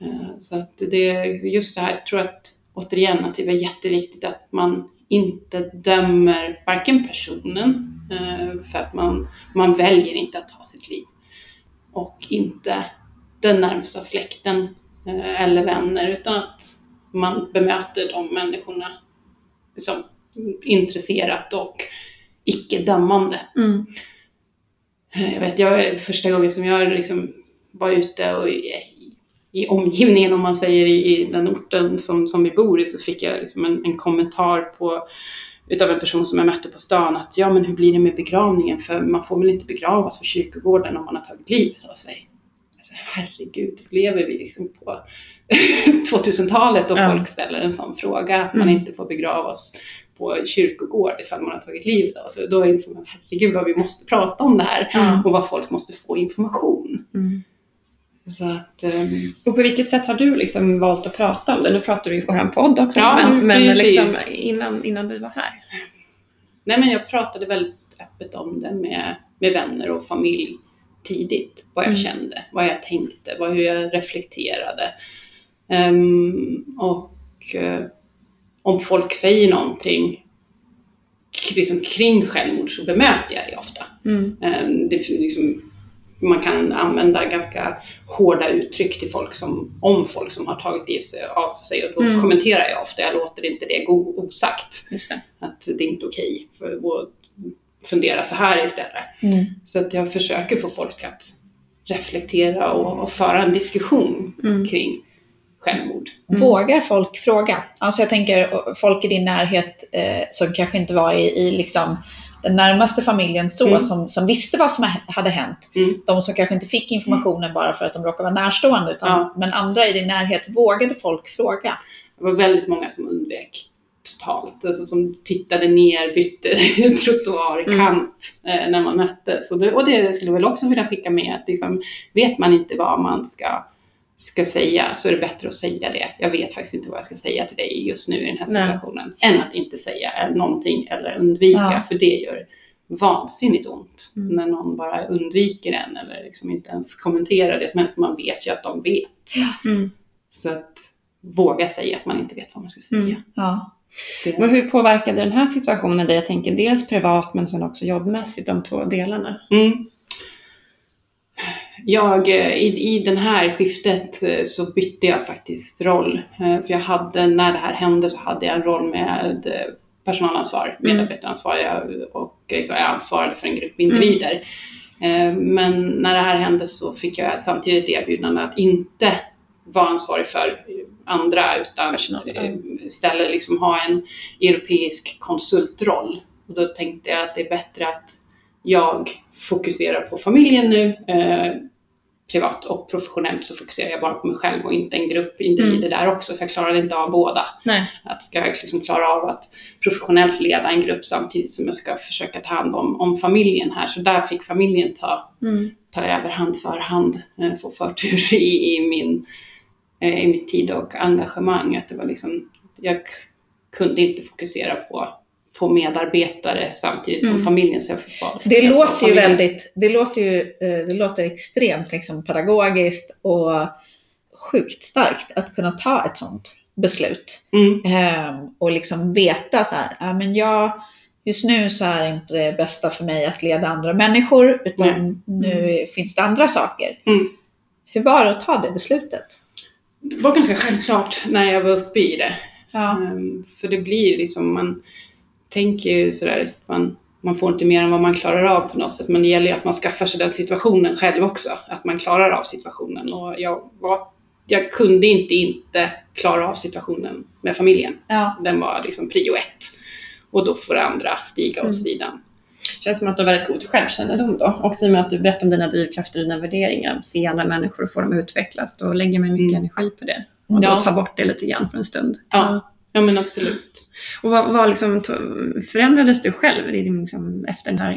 Eh, Så att det är just det här, jag tror att återigen att det var jätteviktigt att man inte dömer varken personen, eh, för att man, man väljer inte att ta sitt liv, och inte den närmsta släkten eh, eller vänner, utan att man bemöter de människorna liksom, intresserat och icke-dömande. Mm. Eh, Jag vet, jag, första gången som jag liksom var ute och i, i omgivningen, om man säger, i, i den orten som, som vi bor i, så fick jag liksom en, en kommentar på, utav en person som jag mötte på stan att ja, men hur blir det med begravningen? För man får väl inte begravas på kyrkogården om man har tagit livet av sig? Alltså, herregud, lever vi liksom på 2000-talet och Ja. folk ställer en sån fråga, att man Mm. inte får begravas på kyrkogård ifall man har tagit livet av sig. Då är det som att herregud vad vi måste prata om det här Ja. och vad folk måste få information. Mm. Så att, ehm, Och på vilket sätt har du liksom valt att prata om det? Nu pratar du ju på en podd också, Ja, men, men precis. liksom innan, innan du var här. nej men jag pratade väldigt öppet om det med, med vänner och familj tidigt. Vad jag Mm. kände, vad jag tänkte, vad, hur jag reflekterade. Ehm, och eh, om folk säger någonting liksom kring självmord så bemöter jag det ofta. Mm. Ehm, Det, liksom, man kan använda ganska hårda uttryck till folk som, om folk som har tagit liv sig- av sig och då Mm. kommenterar jag ofta, jag låter inte det gå osagt. Det. Att det är inte okej för att fundera så här istället. Mm. Så att jag försöker få folk att reflektera och, och föra en diskussion Mm. kring självmord. Mm. Vågar folk fråga? Alltså jag tänker folk i din närhet eh, som kanske inte var i, i liksom den närmaste familjen så, Mm. som, som visste vad som ha- hade hänt. Mm. De som kanske inte fick informationen bara för att de råkar vara närstående, utan, Ja. men andra i din närhet, vågade folk fråga? Det var väldigt många som undvek totalt, alltså som tittade ner, bytte trottoar, Mm. kant eh, när man möttes. Och det, och det skulle jag väl också vilja skicka med, att liksom, vet man inte vad man ska, ska säga så är det bättre att säga det. Jag vet faktiskt inte vad jag ska säga till dig just nu i den här Nej. situationen, än att inte säga någonting eller undvika, Ja. för det gör vansinnigt ont Mm. när någon bara undviker en eller liksom inte ens kommenterar det som hänt, för man vet ju att de vet. Mm. Så att våga säga att man inte vet vad man ska säga. Mm. Ja. Det, Och hur påverkade den här situationen dig? Jag tänker dels privat men sen också jobbmässigt, de två delarna. Mm. Jag, eh, i, I det här skiftet eh, så bytte jag faktiskt roll. Eh, För jag hade, när det här hände så hade jag en roll med personalansvar, Mm. medarbetaransvar jag- och jag ansvarade för en grupp individer. Eh, Men när det här hände så fick jag samtidigt erbjudande att inte vara ansvarig för andra utan istället liksom ha en europeisk konsultroll. Och då tänkte jag att det är bättre att jag fokuserar på familjen nu, eh, privat och professionellt så fokuserar jag bara på mig själv och inte en grupp individer Mm. där också för jag klarade inte av båda. Nej. Att ska jag liksom klara av att professionellt leda en grupp samtidigt som jag ska försöka ta hand om, om familjen här. Så där fick familjen ta, Mm. ta överhand för hand, eh, få förtur i, i, min, eh, i mitt tid och engagemang. Att det var liksom, jag kunde inte fokusera på, på medarbetare samtidigt som Mm. familjen. Så jag fick bara Det låter ju väldigt, det låter ju, eh, det låter extremt liksom pedagogiskt och sjukt starkt att kunna ta ett sånt beslut. Mm, Ehm, och liksom veta så här, ja men jag, just nu så är inte det bästa för mig att leda andra människor, utan nu finns det andra saker. Mm. Hur var det att ta det beslutet? det var ganska självklart när jag var uppe i det. Ja. Ehm, För det blir liksom, man tänker ju sådär, man, man får inte mer än vad man klarar av på något sätt. Men det gäller ju att man skaffar sig den situationen själv också. Att man klarar av situationen. Och jag, var, jag kunde inte inte klara av situationen med familjen. ja. Den var liksom prio ett. Och då får det andra stiga åt Mm. sidan. känns som att du har väldigt god självkännedom då. Också i och med att du berättar om dina drivkrafter och dina värderingar. Se andra människor och få dem att utvecklas. Då lägger man mycket Mm. energi på det. Och då Ja. ta bort det lite grann för en stund. Ja. Ja men absolut. Och vad, vad liksom, förändrades du själv liksom, efter den här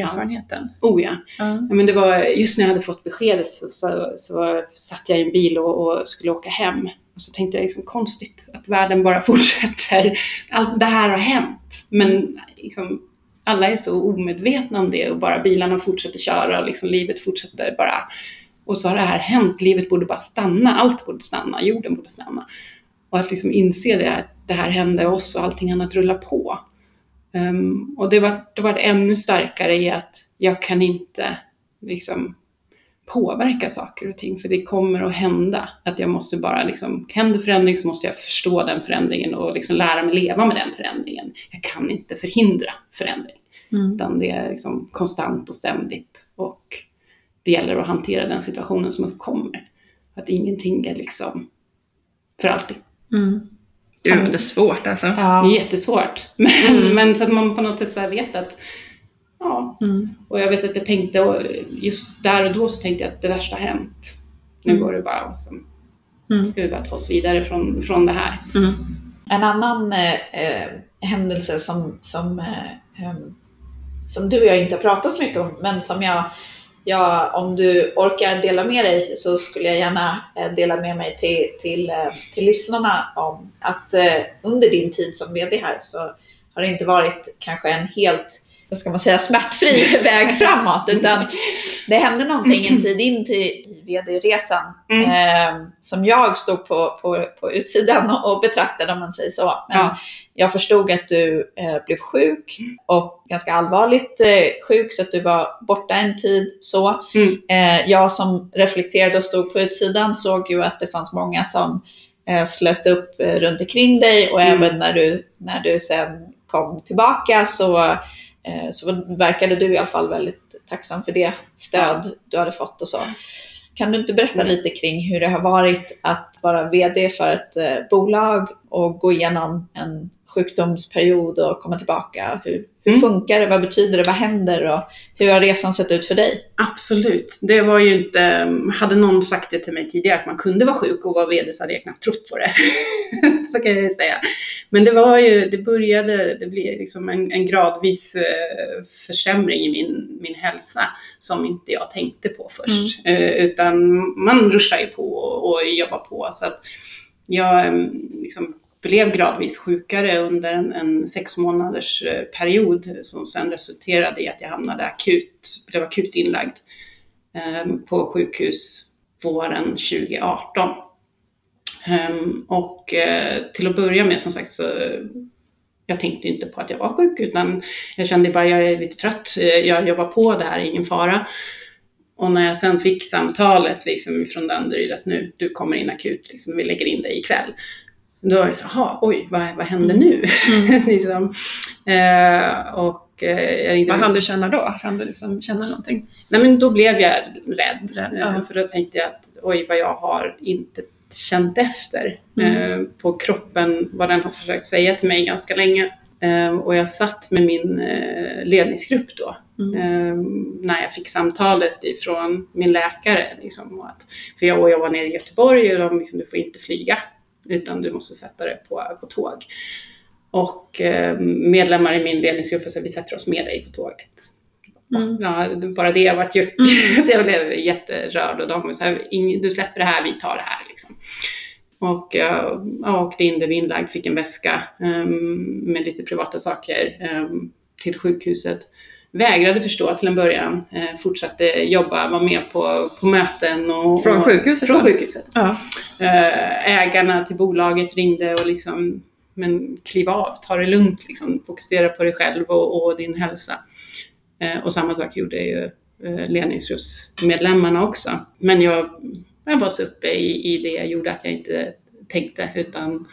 erfarenheten? Oh ja. Ja. Ja, men det var just när jag hade fått beskedet så, så, så satt jag i en bil och, och skulle åka hem. Och så tänkte jag liksom konstigt att världen bara fortsätter. Allt det här har hänt. Men liksom, alla är så omedvetna om det och bara bilarna fortsätter köra och liksom livet fortsätter bara. Och så har det här hänt. Livet borde bara stanna. Allt borde stanna. Jorden borde stanna. Och att liksom inse det, att det här hände oss och allting annat rullar på. Ehm, och det var, det var ännu starkare i att jag kan inte liksom påverka saker och ting för det kommer att hända. Att jag måste bara liksom, händer förändring så måste jag förstå den förändringen och liksom lära mig leva med den förändringen. Jag kan inte förhindra förändring Mm. utan det är liksom konstant och ständigt och det gäller att hantera den situationen som uppkommer. Att ingenting är liksom för alltid. Mm. Gud, det är svårt alltså. Det är Ja. jättesvårt. Men, Mm. men så att man på något sätt så här vet att ja, Mm. och jag vet att jag tänkte, och just där och då så tänkte jag att det värsta har hänt. Nu Mm. går det bara, liksom, Mm. ska vi bara ta oss vidare från, från det här. Mm. En annan eh, eh, händelse som, som, eh, em, som du och jag inte har pratat så mycket om, men som jag, Ja, om du orkar dela med dig så skulle jag gärna eh, dela med mig till, till, eh, till lyssnarna om att eh, under din tid som VD här så har det inte varit kanske en helt vad ska man säga, smärtfri väg framåt, utan det hände någonting en tid in till VD-resan Mm. eh, som jag stod på, på, på utsidan och, betraktade om man säger så. Men Ja. jag förstod att du eh, blev sjuk och ganska allvarligt eh, sjuk så att du var borta en tid så. Mm. Eh, jag som reflekterade och stod på utsidan såg ju att det fanns många som eh, slöt upp eh, runt omkring dig och Mm. även när du, när du sen kom tillbaka så, Eh, så verkade du i alla fall väldigt tacksam för det stöd du hade fått och så. Kan du inte berätta lite kring hur det har varit att vara VD för ett eh, bolag och gå igenom en sjukdomsperiod och komma tillbaka? Hur, hur Mm. funkar det? Vad betyder det? Vad händer? Och hur har resan sett ut för dig? Absolut. Det var ju inte, hade någon sagt det till mig tidigare att man kunde vara sjuk och vara VD så hade jag knappt trott på det. så kan jag säga. Men det var ju, det började, det blev liksom en, en gradvis eh, försämring i min, min hälsa som inte jag tänkte på först. Eh, utan man ruschar ju på och, och jobbar på. Så att jag eh, liksom blev gradvis sjukare under en, en sex månaders eh, period som sen resulterade i att jag hamnade akut, blev akut inlagd ehm, på sjukhus våren 2018. Ehm, och eh, till att börja med som sagt så jag tänkte inte på att jag var sjuk utan jag kände bara jag är lite trött, eh, jag jobbar på, det här är ingen fara. Och när jag sen fick samtalet liksom från Danderyd att nu, du kommer in akut, liksom, vi lägger in dig ikväll. Då var jag så, jaha, oj, vad, vad händer nu? Mm. liksom. eh, och eh, jag ringde Vad hann du känna då? Hann du liksom känna någonting? Nej men då blev jag rädd. Rädd, Eh, ja. För då tänkte jag att oj vad jag har inte känt efter Mm. eh, på kroppen vad den har försökt säga till mig ganska länge. Och jag satt med min ledningsgrupp då Mm. När jag fick samtalet ifrån min läkare. Liksom, att, för jag, och jag var nere i Göteborg och de liksom, du får inte flyga utan du måste sätta dig på, på tåg. Och eh, medlemmar i min ledningsgrupp sa vi sätter oss med dig på tåget. Mm. Ja, det- bara det har varit gjort. Mm. jag blev jätterörd och de "Ing- du släpper det här, vi tar det här. Liksom. Och jag, jag åkte in, blev inlagd, fick en väska ehm, med lite privata saker ehm, till sjukhuset. Vägrade förstå till en början, eh, fortsatte jobba, var med på, på möten. Och, Från och, sjukhuset Från sjukhuset. Ja. Eh, ägarna till bolaget ringde och liksom, men kliv av, ta det lugnt, liksom, fokusera på dig själv och, och din hälsa. Eh, och samma sak gjorde ju eh, ledningsgruppsmedlemmarna också. Men jag, jag var så uppe i, i det jag gjorde att jag inte tänkte utan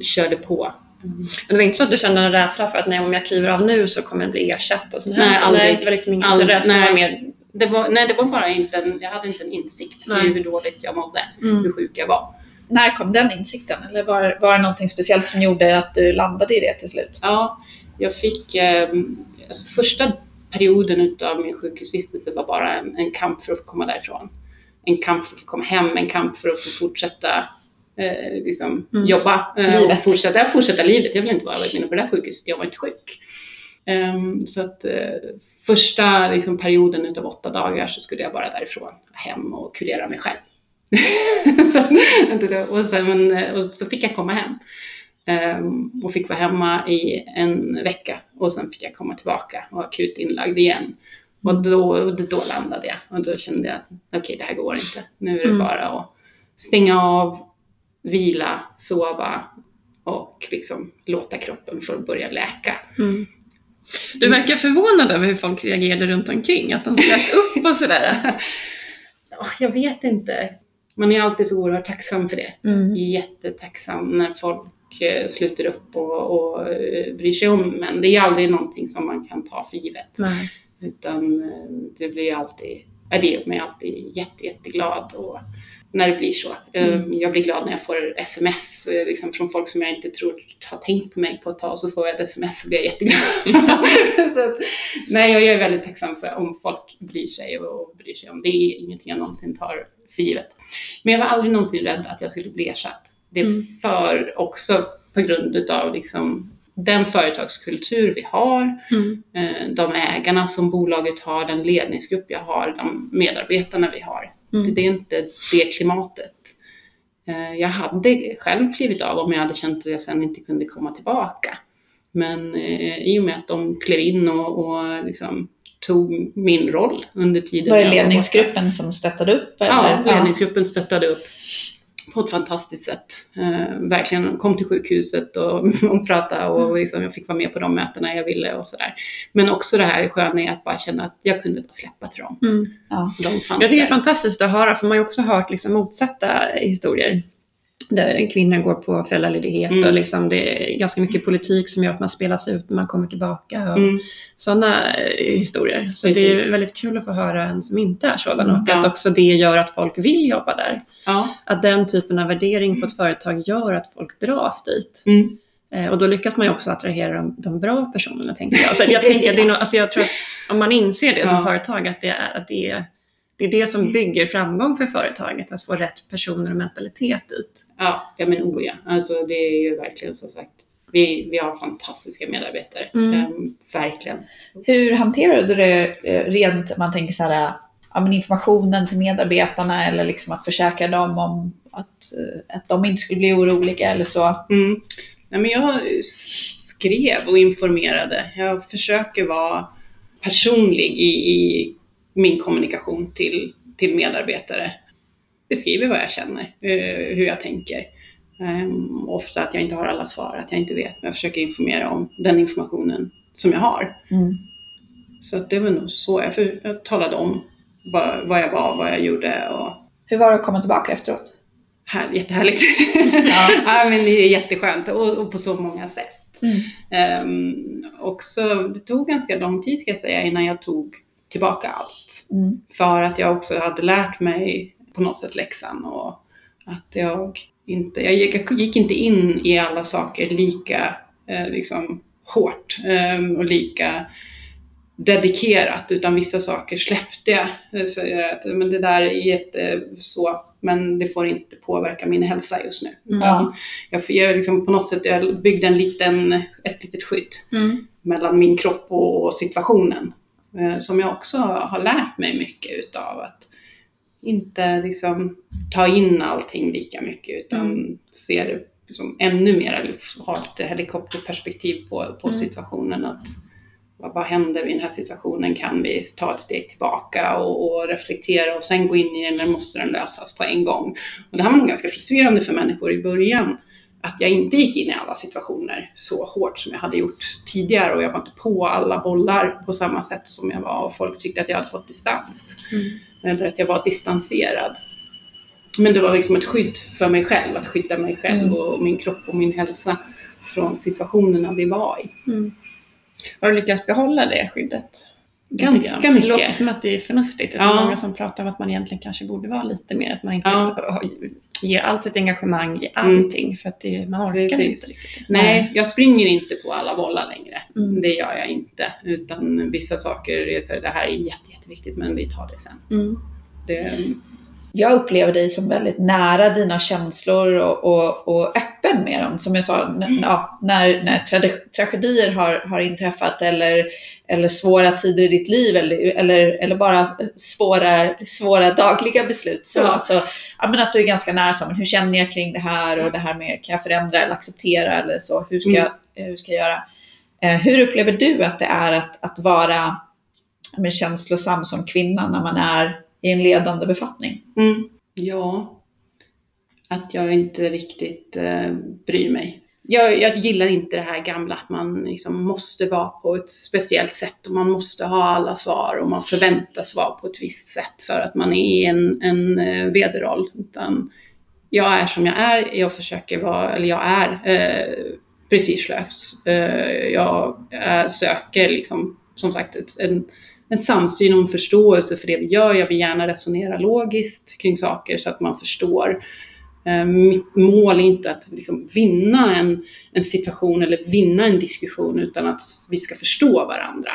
körde på. Men det var inte så att du kände en rädsla för att nej, om jag kliver av nu så kommer jag bli ersatt och sånt? Nej, aldrig. Nej, det var liksom ingen Ald- rädsla, nej. var mer... Det var, nej, det var bara inte en, jag hade inte en insikt Nej. i hur dåligt jag mådde, Mm. hur sjuk jag var. När kom den insikten? Eller var, var det någonting speciellt som gjorde att du landade i det till slut? Ja, jag fick, eh, alltså första perioden utav min sjukhusvistelse var bara en, en kamp för att komma därifrån. En kamp för att komma hem, en kamp för att få fortsätta eh, liksom, Mm. jobba eh, och fortsätta, fortsätta livet. Jag vill inte vara inne på det där sjukhuset, jag var inte sjuk. Ehm, så att eh, första liksom, perioden utav åtta dagar så skulle jag bara därifrån, hem och kurera mig själv. så, och, sen, eh, och så fick jag komma hem. Ehm, och fick vara hemma i en vecka och sen fick jag komma tillbaka och akut inlagd igen. Och då, och då landade jag och då kände jag att okej, det här går inte. Nu är det Mm. bara att stänga av, vila, sova och liksom låta kroppen få börja läka. Mm. Du verkar förvånad över hur folk reagerade runt omkring, att de slöt upp och sådär. Ja, Jag vet inte. Man är alltid så oerhört tacksam för det. Mm. Jättetacksam när folk eh, sluter upp och, och eh, bryr sig om men det är aldrig någonting som man kan ta för givet. Nej. Utan eh, det blir alltid, det gör mig alltid jätte, jätteglad och när det blir så. Eh, Mm. Jag blir glad när jag får sms eh, liksom, från folk som jag inte tror har tänkt på mig på ett tag så får jag ett sms och blir jag jätteglad. så att, nej, jag är väldigt tacksam för om folk bryr sig och, och bryr sig om. Det är ingenting jag någonsin tar för givet. Men jag var aldrig någonsin rädd att jag skulle bli ersatt. Det är Mm. för också på grund utav liksom den företagskultur vi har, Mm. eh, de ägarna som bolaget har, den ledningsgrupp jag har, de medarbetarna vi har. Mm. Det är inte det klimatet. Eh, Jag hade själv klivit av om jag hade känt att jag sen inte kunde komma tillbaka. Men eh, i och med att de klev in och, och liksom tog min roll under tiden Var det ledningsgruppen som stöttade upp? Eller? Ja, ledningsgruppen stöttade upp på ett fantastiskt sätt. Eh, verkligen kom till sjukhuset och, och pratade och liksom, jag fick vara med på de mötena jag ville och sådär. Men också det här sköna i att bara känna att jag kunde bara släppa till dem. Mm. De fanns Jag tycker det är fantastiskt att höra, för man har ju också hört liksom motsatta historier. Där kvinnor går på föräldraledighet Mm. och liksom det är ganska mycket politik som gör att man spelas ut när man kommer tillbaka. Och Mm. Sådana eh, historier. Så det Precis. är väldigt kul att få höra en som inte är sådan och Ja. att också det gör att folk vill jobba där. Ja. Att den typen av värdering på ett företag gör att folk dras dit. Mm. Eh, Och då lyckas man ju också attrahera de, de bra personerna, tänker jag. Så jag, tänker, det är nog, alltså jag tror att om man inser det som Ja. företag, att det är, att det är, det är det som bygger framgång för företaget, att få rätt personer och mentalitet dit. Ja, ja men oh ja. Alltså det är ju verkligen som sagt. Vi, vi har fantastiska medarbetare. Mm. Ehm, verkligen. Hur hanterade du det eh, rent, man tänker så här, ja, men informationen till medarbetarna eller liksom att försäkra dem om att, eh, att de inte skulle bli oroliga eller så? Mm. Nej, men jag skrev och informerade. Jag försöker vara personlig i, i min kommunikation till, till medarbetare. Beskriver vad jag känner, eh, hur jag tänker. Ehm, ofta att jag inte har alla svar, att jag inte vet, men jag försöker informera om den informationen som jag har. Mm. Så det var nog så. Jag, för, jag talade om vad, vad jag var, vad jag gjorde och Hur var det att komma tillbaka efteråt? här, jättehärligt. Ja. ja, men det är jätteskönt och, och på så många sätt. Mm. Ehm, också, det tog ganska lång tid ska jag säga innan jag tog tillbaka allt. Mm. För att jag också hade lärt mig på något sätt läxan och att jag inte, jag gick, jag gick inte in i alla saker lika eh, liksom, hårt ehm, och lika dedikerat utan vissa saker släppte jag. Men det där är jätte så, men det får inte påverka min hälsa just nu. Mm. Jag, jag liksom på något sätt jag byggde en liten, ett litet skydd Mm. mellan min kropp och situationen. Eh, Som jag också har lärt mig mycket utav. Att inte liksom ta in allting lika mycket utan Mm. det liksom ännu mer, eller ha ett helikopterperspektiv på, på Mm. situationen. Att vad, vad händer i den här situationen? Kan vi ta ett steg tillbaka och, och reflektera och sen gå in i den eller måste den lösas på en gång? Och det här var nog ganska frustrerande för människor i början. Att jag inte gick in i alla situationer så hårt som jag hade gjort tidigare och jag var inte på alla bollar på samma sätt som jag var och folk tyckte att jag hade fått distans. Mm. Eller att jag var distanserad. Men det var liksom ett skydd för mig själv, att skydda mig själv Mm. och min kropp och min hälsa från situationerna vi var i. Mm. Har du lyckats behålla det skyddet? Ganska grann. Det låter mycket. som att det är förnuftigt. Det är Ja. många som pratar om att man egentligen kanske borde vara lite mer, att man inte Ja. Ger allt sitt engagemang i allting för att det, man orkar Precis. inte riktigt. Nej, jag springer inte på alla bollar längre. Mm. Det gör jag inte. Utan vissa saker, det här är jätte, jätteviktigt men vi tar det sen. Mm. Det, Jag upplever dig som väldigt nära dina känslor och, och, och öppen med dem. Som jag sa, n- ja, när, när trage- tragedier har, har inträffat eller, eller svåra tider i ditt liv eller, eller, eller bara svåra, svåra dagliga beslut. Så, Ja. så, ja, men att du är ganska nära, så, men hur känner jag kring det här och det här med kan jag förändra eller acceptera eller så. Hur ska, Mm. jag, eh, hur ska jag göra? Eh, hur upplever du att det är att, att vara men, känslosam som kvinna när man är i en ledande befattning? mm, ja, att jag inte riktigt eh, bryr mig. Jag, jag gillar inte det här gamla att man liksom måste vara på ett speciellt sätt och man måste ha alla svar och man förväntas vara på ett visst sätt för att man är i en, en eh, vederroll. Utan jag är som jag är, jag försöker vara, eller jag är eh, prestigelös. Eh, jag eh, söker liksom, som sagt ett, en, en samsyn och en förståelse för det vi gör. Jag vill gärna resonera logiskt kring saker så att man förstår. Eh, mitt mål är inte att liksom vinna en, en situation eller vinna en diskussion utan att vi ska förstå varandra.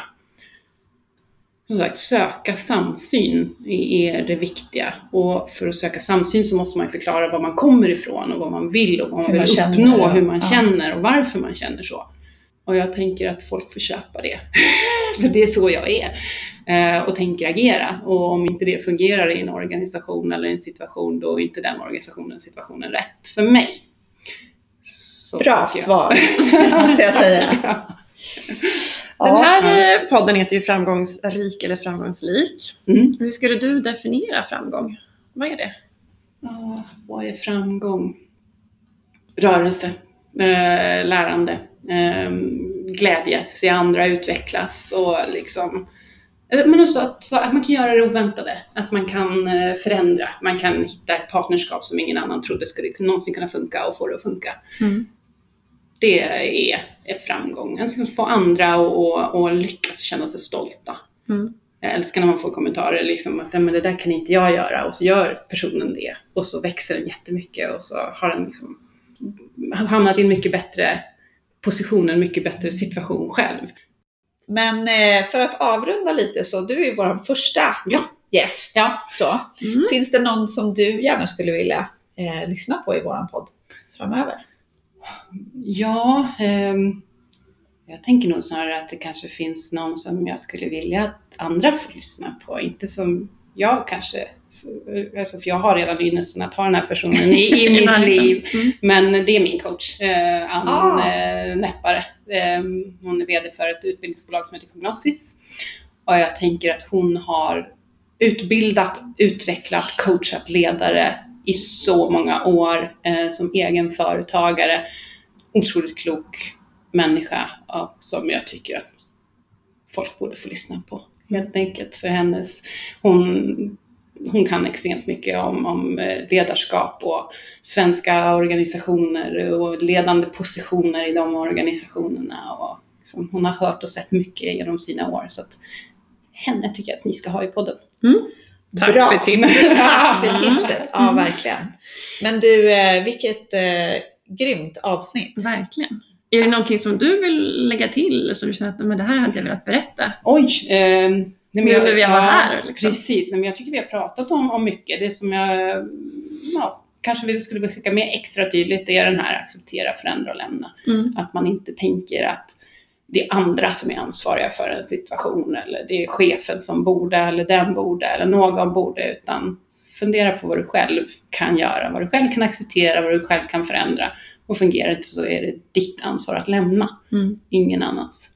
Som sagt, söka samsyn är det viktiga. Och för att söka samsyn så måste man förklara var man kommer ifrån och vad man vill och vad man Hur vill man känner, uppnå, ja. hur man Ja. känner och varför man känner så. Och jag tänker att folk får köpa det. för det är så jag är. Eh, och tänker agera. Och om inte det fungerar i en organisation eller en situation, då är inte den organisationen situationen rätt för mig. Så Bra svar, måste jag säga. Den här eh, podden heter ju Framgångsrik eller framgångslik. Mm. Hur skulle du definiera framgång? Vad är det? Ja, vad är framgång? Rörelse, eh, lärande, eh, glädje, se andra utvecklas och liksom eh, men också att, att man kan göra det oväntade, att man kan eh, förändra, man kan hitta ett partnerskap som ingen annan trodde skulle någonsin kunna funka och få det att funka. Det är, är framgång. Att få andra att att lyckas känna sig stolta. Mm. Jag älskar när man får kommentarer liksom att "Nej, men det där kan inte jag göra och så gör personen det och så växer den jättemycket och så har den liksom hamnat i en mycket bättre position, en mycket bättre situation själv. Men eh, för att avrunda lite så, du är ju vår första Ja. gäst. Ja. Så, Mm. finns det någon som du gärna skulle vilja eh, lyssna på i vår podd framöver? Ja, ehm, jag tänker nog snarare att det kanske finns någon som jag skulle vilja att andra får lyssna på. Inte som jag kanske, alltså för jag har redan ynnesten att ha den här personen i, i mitt liv. Mm. Men det är min coach, eh, Ann Ah. eh, Näppare. Eh, hon är VD för ett utbildningsbolag som heter Cognosis. Och jag tänker att hon har utbildat, utvecklat, coachat ledare i så många år eh, som egen företagare. Otroligt klok människa ja, som jag tycker att folk borde få lyssna på. Helt enkelt för hennes, hon, hon kan extremt mycket om, om eh, ledarskap och svenska organisationer och ledande positioner i de organisationerna. Och liksom, hon har hört och sett mycket genom sina år. Så att henne tycker jag att ni ska ha i podden. Tack Bra. för tipset. Tack för tipset. Ja, Mm. verkligen. Men du, eh, vilket eh, grymt avsnitt. Verkligen. Är det någonting som du vill lägga till, eller som du känner att men det här hade jag velat berätta? Oj! Eh, nej, men Nu när vi var här, liksom. Precis, nej, men jag tycker vi har pratat om, om mycket. Det som jag ja, kanske vi skulle skicka med extra tydligt det är den här acceptera, förändra och lämna. Mm. Att man inte tänker att det är andra som är ansvariga för en situation eller det är chefen som borde eller den borde eller någon borde utan fundera på vad du själv kan göra, vad du själv kan acceptera, vad du själv kan förändra och fungerar inte så är det ditt ansvar att lämna, Mm. ingen annans.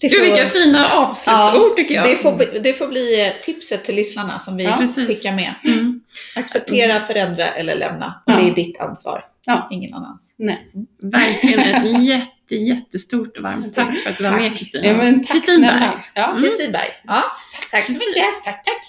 Det Gud, vilka fina avslutsord tycker jag. det, får, bli- det får bli eh, tipset till lyssnarna som vi Ja, skickar med. Mm. Acceptera, förändra eller lämna. Ja. Det är ditt ansvar, Ja. ingen annans. Nej. Verkligen ett jätte, jättestort och varmt tack för att du var med Tack. Kristina. Ja, Kristin. Berg. Ja. Kristin Berg. Ja, tack så mycket. Tack, tack.